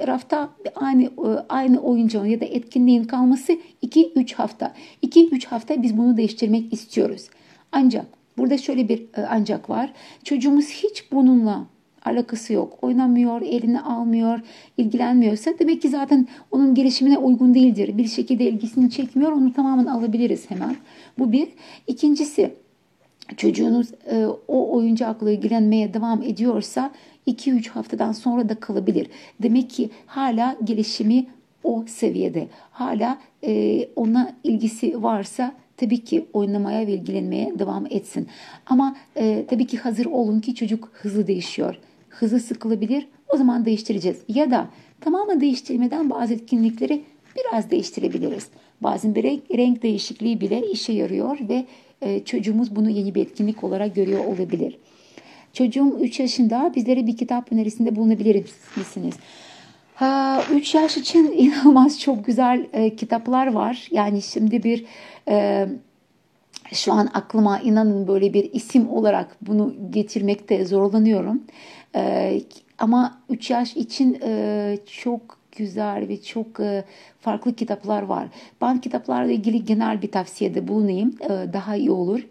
Speaker 1: rafta aynı e, aynı oyuncağın ya da etkinliğin kalması 2-3 hafta. 2-3 hafta biz bunu değiştirmek istiyoruz. Ancak burada şöyle bir e, ancak var. Çocuğumuz hiç bununla alakası yok. Oynamıyor, elini almıyor, ilgilenmiyorsa demek ki zaten onun gelişimine uygun değildir. Bir şekilde ilgisini çekmiyor, onu tamamen alabiliriz hemen. Bu bir. İkincisi çocuğunuz e, o oyuncakla ilgilenmeye devam ediyorsa 2-3 haftadan sonra da kalabilir. Demek ki hala gelişimi o seviyede. Hala e, ona ilgisi varsa tabii ki oynamaya ve ilgilenmeye devam etsin. Ama e, tabii ki hazır olun ki çocuk hızlı değişiyor. Hızlı sıkılabilir. O zaman değiştireceğiz. Ya da tamamen değiştirmeden bazı etkinlikleri biraz değiştirebiliriz. Bazen bir renk, renk değişikliği bile işe yarıyor ve e, çocuğumuz bunu yeni bir etkinlik olarak görüyor olabilir. Çocuğum 3 yaşında bizlere bir kitap önerisinde bulunabilir misiniz? 3 yaş için inanılmaz çok güzel e, kitaplar var. Yani şimdi bir e, şu an aklıma inanın böyle bir isim olarak bunu getirmekte zorlanıyorum. E, ama 3 yaş için e, çok güzel ve çok e, farklı kitaplar var. Ben kitaplarla ilgili genel bir tavsiyede bulunayım. E, daha iyi olur.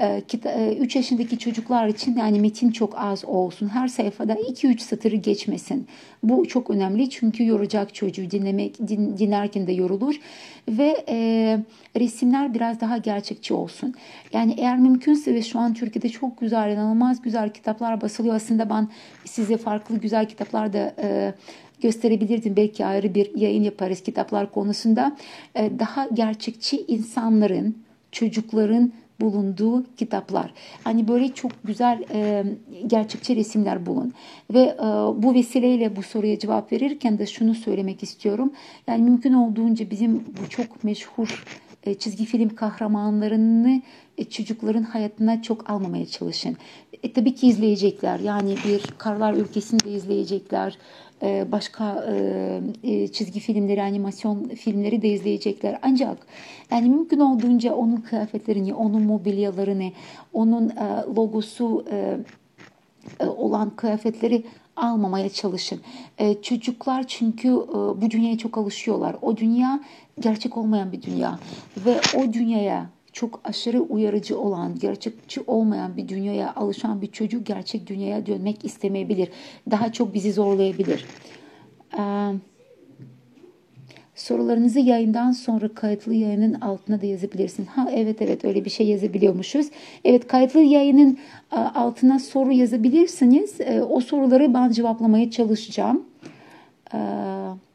Speaker 1: 3 e, yaşındaki çocuklar için yani metin çok az olsun. Her sayfada 2-3 satırı geçmesin. Bu çok önemli çünkü yoracak çocuğu dinlemek din, dinlerken de yorulur ve e, resimler biraz daha gerçekçi olsun. Yani eğer mümkünse ve şu an Türkiye'de çok güzel, inanılmaz güzel kitaplar basılıyor. Aslında ben size farklı güzel kitaplar da e, gösterebilirdim. Belki ayrı bir yayın yaparız kitaplar konusunda. E, daha gerçekçi insanların, çocukların bulunduğu kitaplar. Hani böyle çok güzel e, gerçekçi resimler bulun. Ve e, bu vesileyle bu soruya cevap verirken de şunu söylemek istiyorum. Yani mümkün olduğunca bizim bu çok meşhur e, çizgi film kahramanlarını e, çocukların hayatına çok almamaya çalışın. E, tabii ki izleyecekler. Yani bir Karlar Ülkesi'ni de izleyecekler. E, başka e, e, çizgi filmleri, animasyon filmleri de izleyecekler. Ancak yani mümkün olduğunca onun kıyafetlerini, onun mobilyalarını, onun logosu olan kıyafetleri almamaya çalışın. çocuklar çünkü bu dünyaya çok alışıyorlar. O dünya gerçek olmayan bir dünya ve o dünyaya çok aşırı uyarıcı olan, gerçekçi olmayan bir dünyaya alışan bir çocuk gerçek dünyaya dönmek istemeyebilir. Daha çok bizi zorlayabilir. Ee, sorularınızı yayından sonra kayıtlı yayının altına da yazabilirsiniz. Ha evet evet öyle bir şey yazabiliyormuşuz. Evet kayıtlı yayının e, altına soru yazabilirsiniz. E, o soruları ben cevaplamaya çalışacağım. Evet.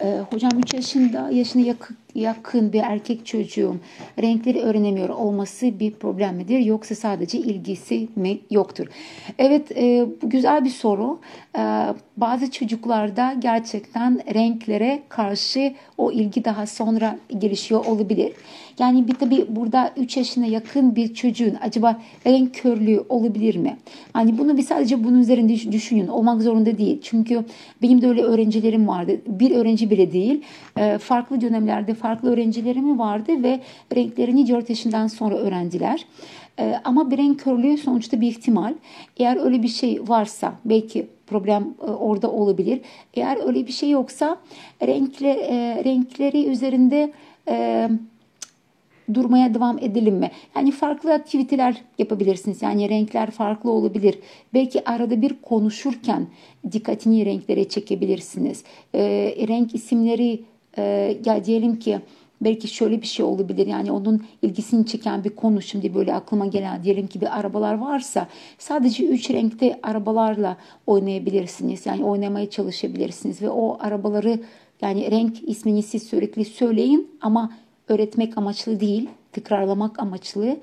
Speaker 1: E, hocam 3 yaşında yaşına yakın, yakın bir erkek çocuğun renkleri öğrenemiyor olması bir problem midir yoksa sadece ilgisi mi yoktur? Evet e, bu güzel bir soru. E, bazı çocuklarda gerçekten renklere karşı o ilgi daha sonra gelişiyor olabilir. Yani bir tabi burada 3 yaşına yakın bir çocuğun acaba renk körlüğü olabilir mi? Hani bunu bir sadece bunun üzerinde düşünün. Olmak zorunda değil. Çünkü benim de öyle öğrencilerim vardı. Bir öğrenci bile değil. E, farklı dönemlerde farklı öğrencilerim vardı ve renklerini 4 yaşından sonra öğrendiler. E, ama renk körlüğü sonuçta bir ihtimal. Eğer öyle bir şey varsa belki problem e, orada olabilir. Eğer öyle bir şey yoksa renkle, renkleri üzerinde durmaya devam edelim mi? Yani farklı aktiviteler yapabilirsiniz. Yani renkler farklı olabilir. Belki arada bir konuşurken dikkatini renklere çekebilirsiniz. E, renk isimleri e, ya diyelim ki belki şöyle bir şey olabilir. Yani onun ilgisini çeken bir konu şimdi böyle aklıma gelen diyelim ki bir arabalar varsa sadece üç renkte arabalarla oynayabilirsiniz. Yani oynamaya çalışabilirsiniz ve o arabaları yani renk ismini siz sürekli söyleyin ama öğretmek amaçlı değil, tekrarlamak amaçlı.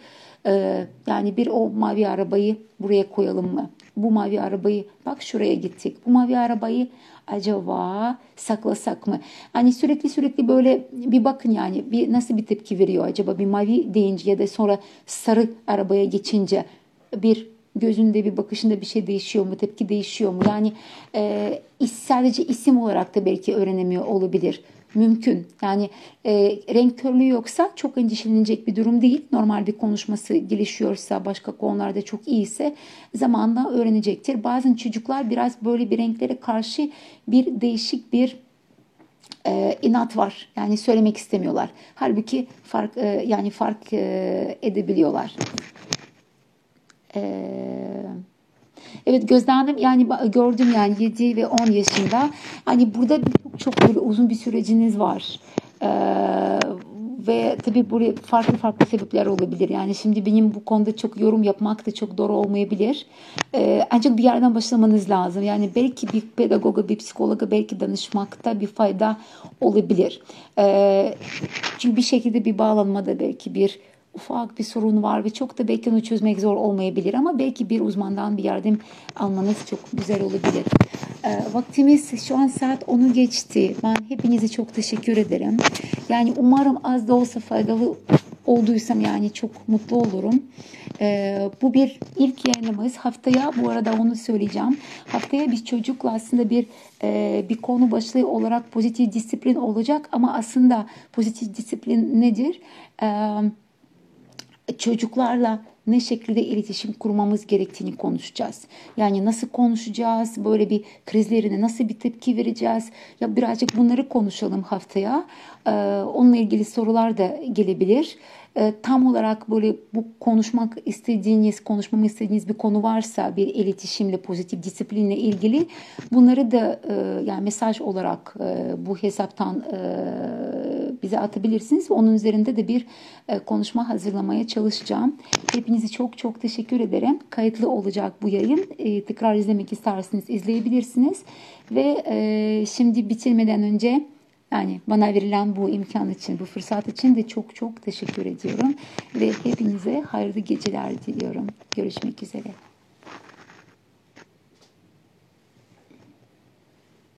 Speaker 1: Ee, yani bir o mavi arabayı buraya koyalım mı? Bu mavi arabayı bak şuraya gittik. Bu mavi arabayı acaba saklasak mı? Hani sürekli sürekli böyle bir bakın yani bir nasıl bir tepki veriyor acaba bir mavi deyince ya da sonra sarı arabaya geçince bir gözünde bir bakışında bir şey değişiyor mu? Tepki değişiyor mu? Yani e, sadece isim olarak da belki öğrenemiyor olabilir mümkün. Yani e, renk körlüğü yoksa çok endişelenecek bir durum değil. Normal bir konuşması gelişiyorsa, başka konularda çok iyiyse zamanla öğrenecektir. Bazen çocuklar biraz böyle bir renklere karşı bir değişik bir e, inat var. Yani söylemek istemiyorlar. Halbuki fark e, yani fark e, edebiliyorlar. Eee Evet gözlemledim yani gördüm yani 7 ve 10 yaşında. Hani burada çok, çok böyle uzun bir süreciniz var. Ee, ve tabii buraya farklı farklı sebepler olabilir. Yani şimdi benim bu konuda çok yorum yapmak da çok doğru olmayabilir. Ee, ancak bir yerden başlamanız lazım. Yani belki bir pedagoga, bir psikologa belki danışmakta bir fayda olabilir. Ee, çünkü bir şekilde bir bağlanmada belki bir ufak bir sorun var ve çok da belki onu çözmek zor olmayabilir ama belki bir uzmandan bir yardım almanız çok güzel olabilir. E, vaktimiz şu an saat 10'u geçti. Ben hepinize çok teşekkür ederim. Yani umarım az da olsa faydalı olduysam yani çok mutlu olurum. Ee, bu bir ilk yayınımız. Haftaya bu arada onu söyleyeceğim. Haftaya biz çocukla aslında bir e, bir konu başlığı olarak pozitif disiplin olacak ama aslında pozitif disiplin nedir? Ee, çocuklarla ne şekilde iletişim kurmamız gerektiğini konuşacağız. Yani nasıl konuşacağız, böyle bir krizlerine nasıl bir tepki vereceğiz. Ya birazcık bunları konuşalım haftaya. Ee, onunla ilgili sorular da gelebilir e, tam olarak böyle bu konuşmak istediğiniz, konuşmamı istediğiniz bir konu varsa bir iletişimle, pozitif disiplinle ilgili bunları da e, yani mesaj olarak e, bu hesaptan e, bize atabilirsiniz. Onun üzerinde de bir e, konuşma hazırlamaya çalışacağım. Hepinizi çok çok teşekkür ederim. Kayıtlı olacak bu yayın. E, tekrar izlemek isterseniz izleyebilirsiniz. Ve e, şimdi bitirmeden önce yani bana verilen bu imkan için, bu fırsat için de çok çok teşekkür ediyorum. Ve hepinize hayırlı geceler diliyorum. Görüşmek üzere.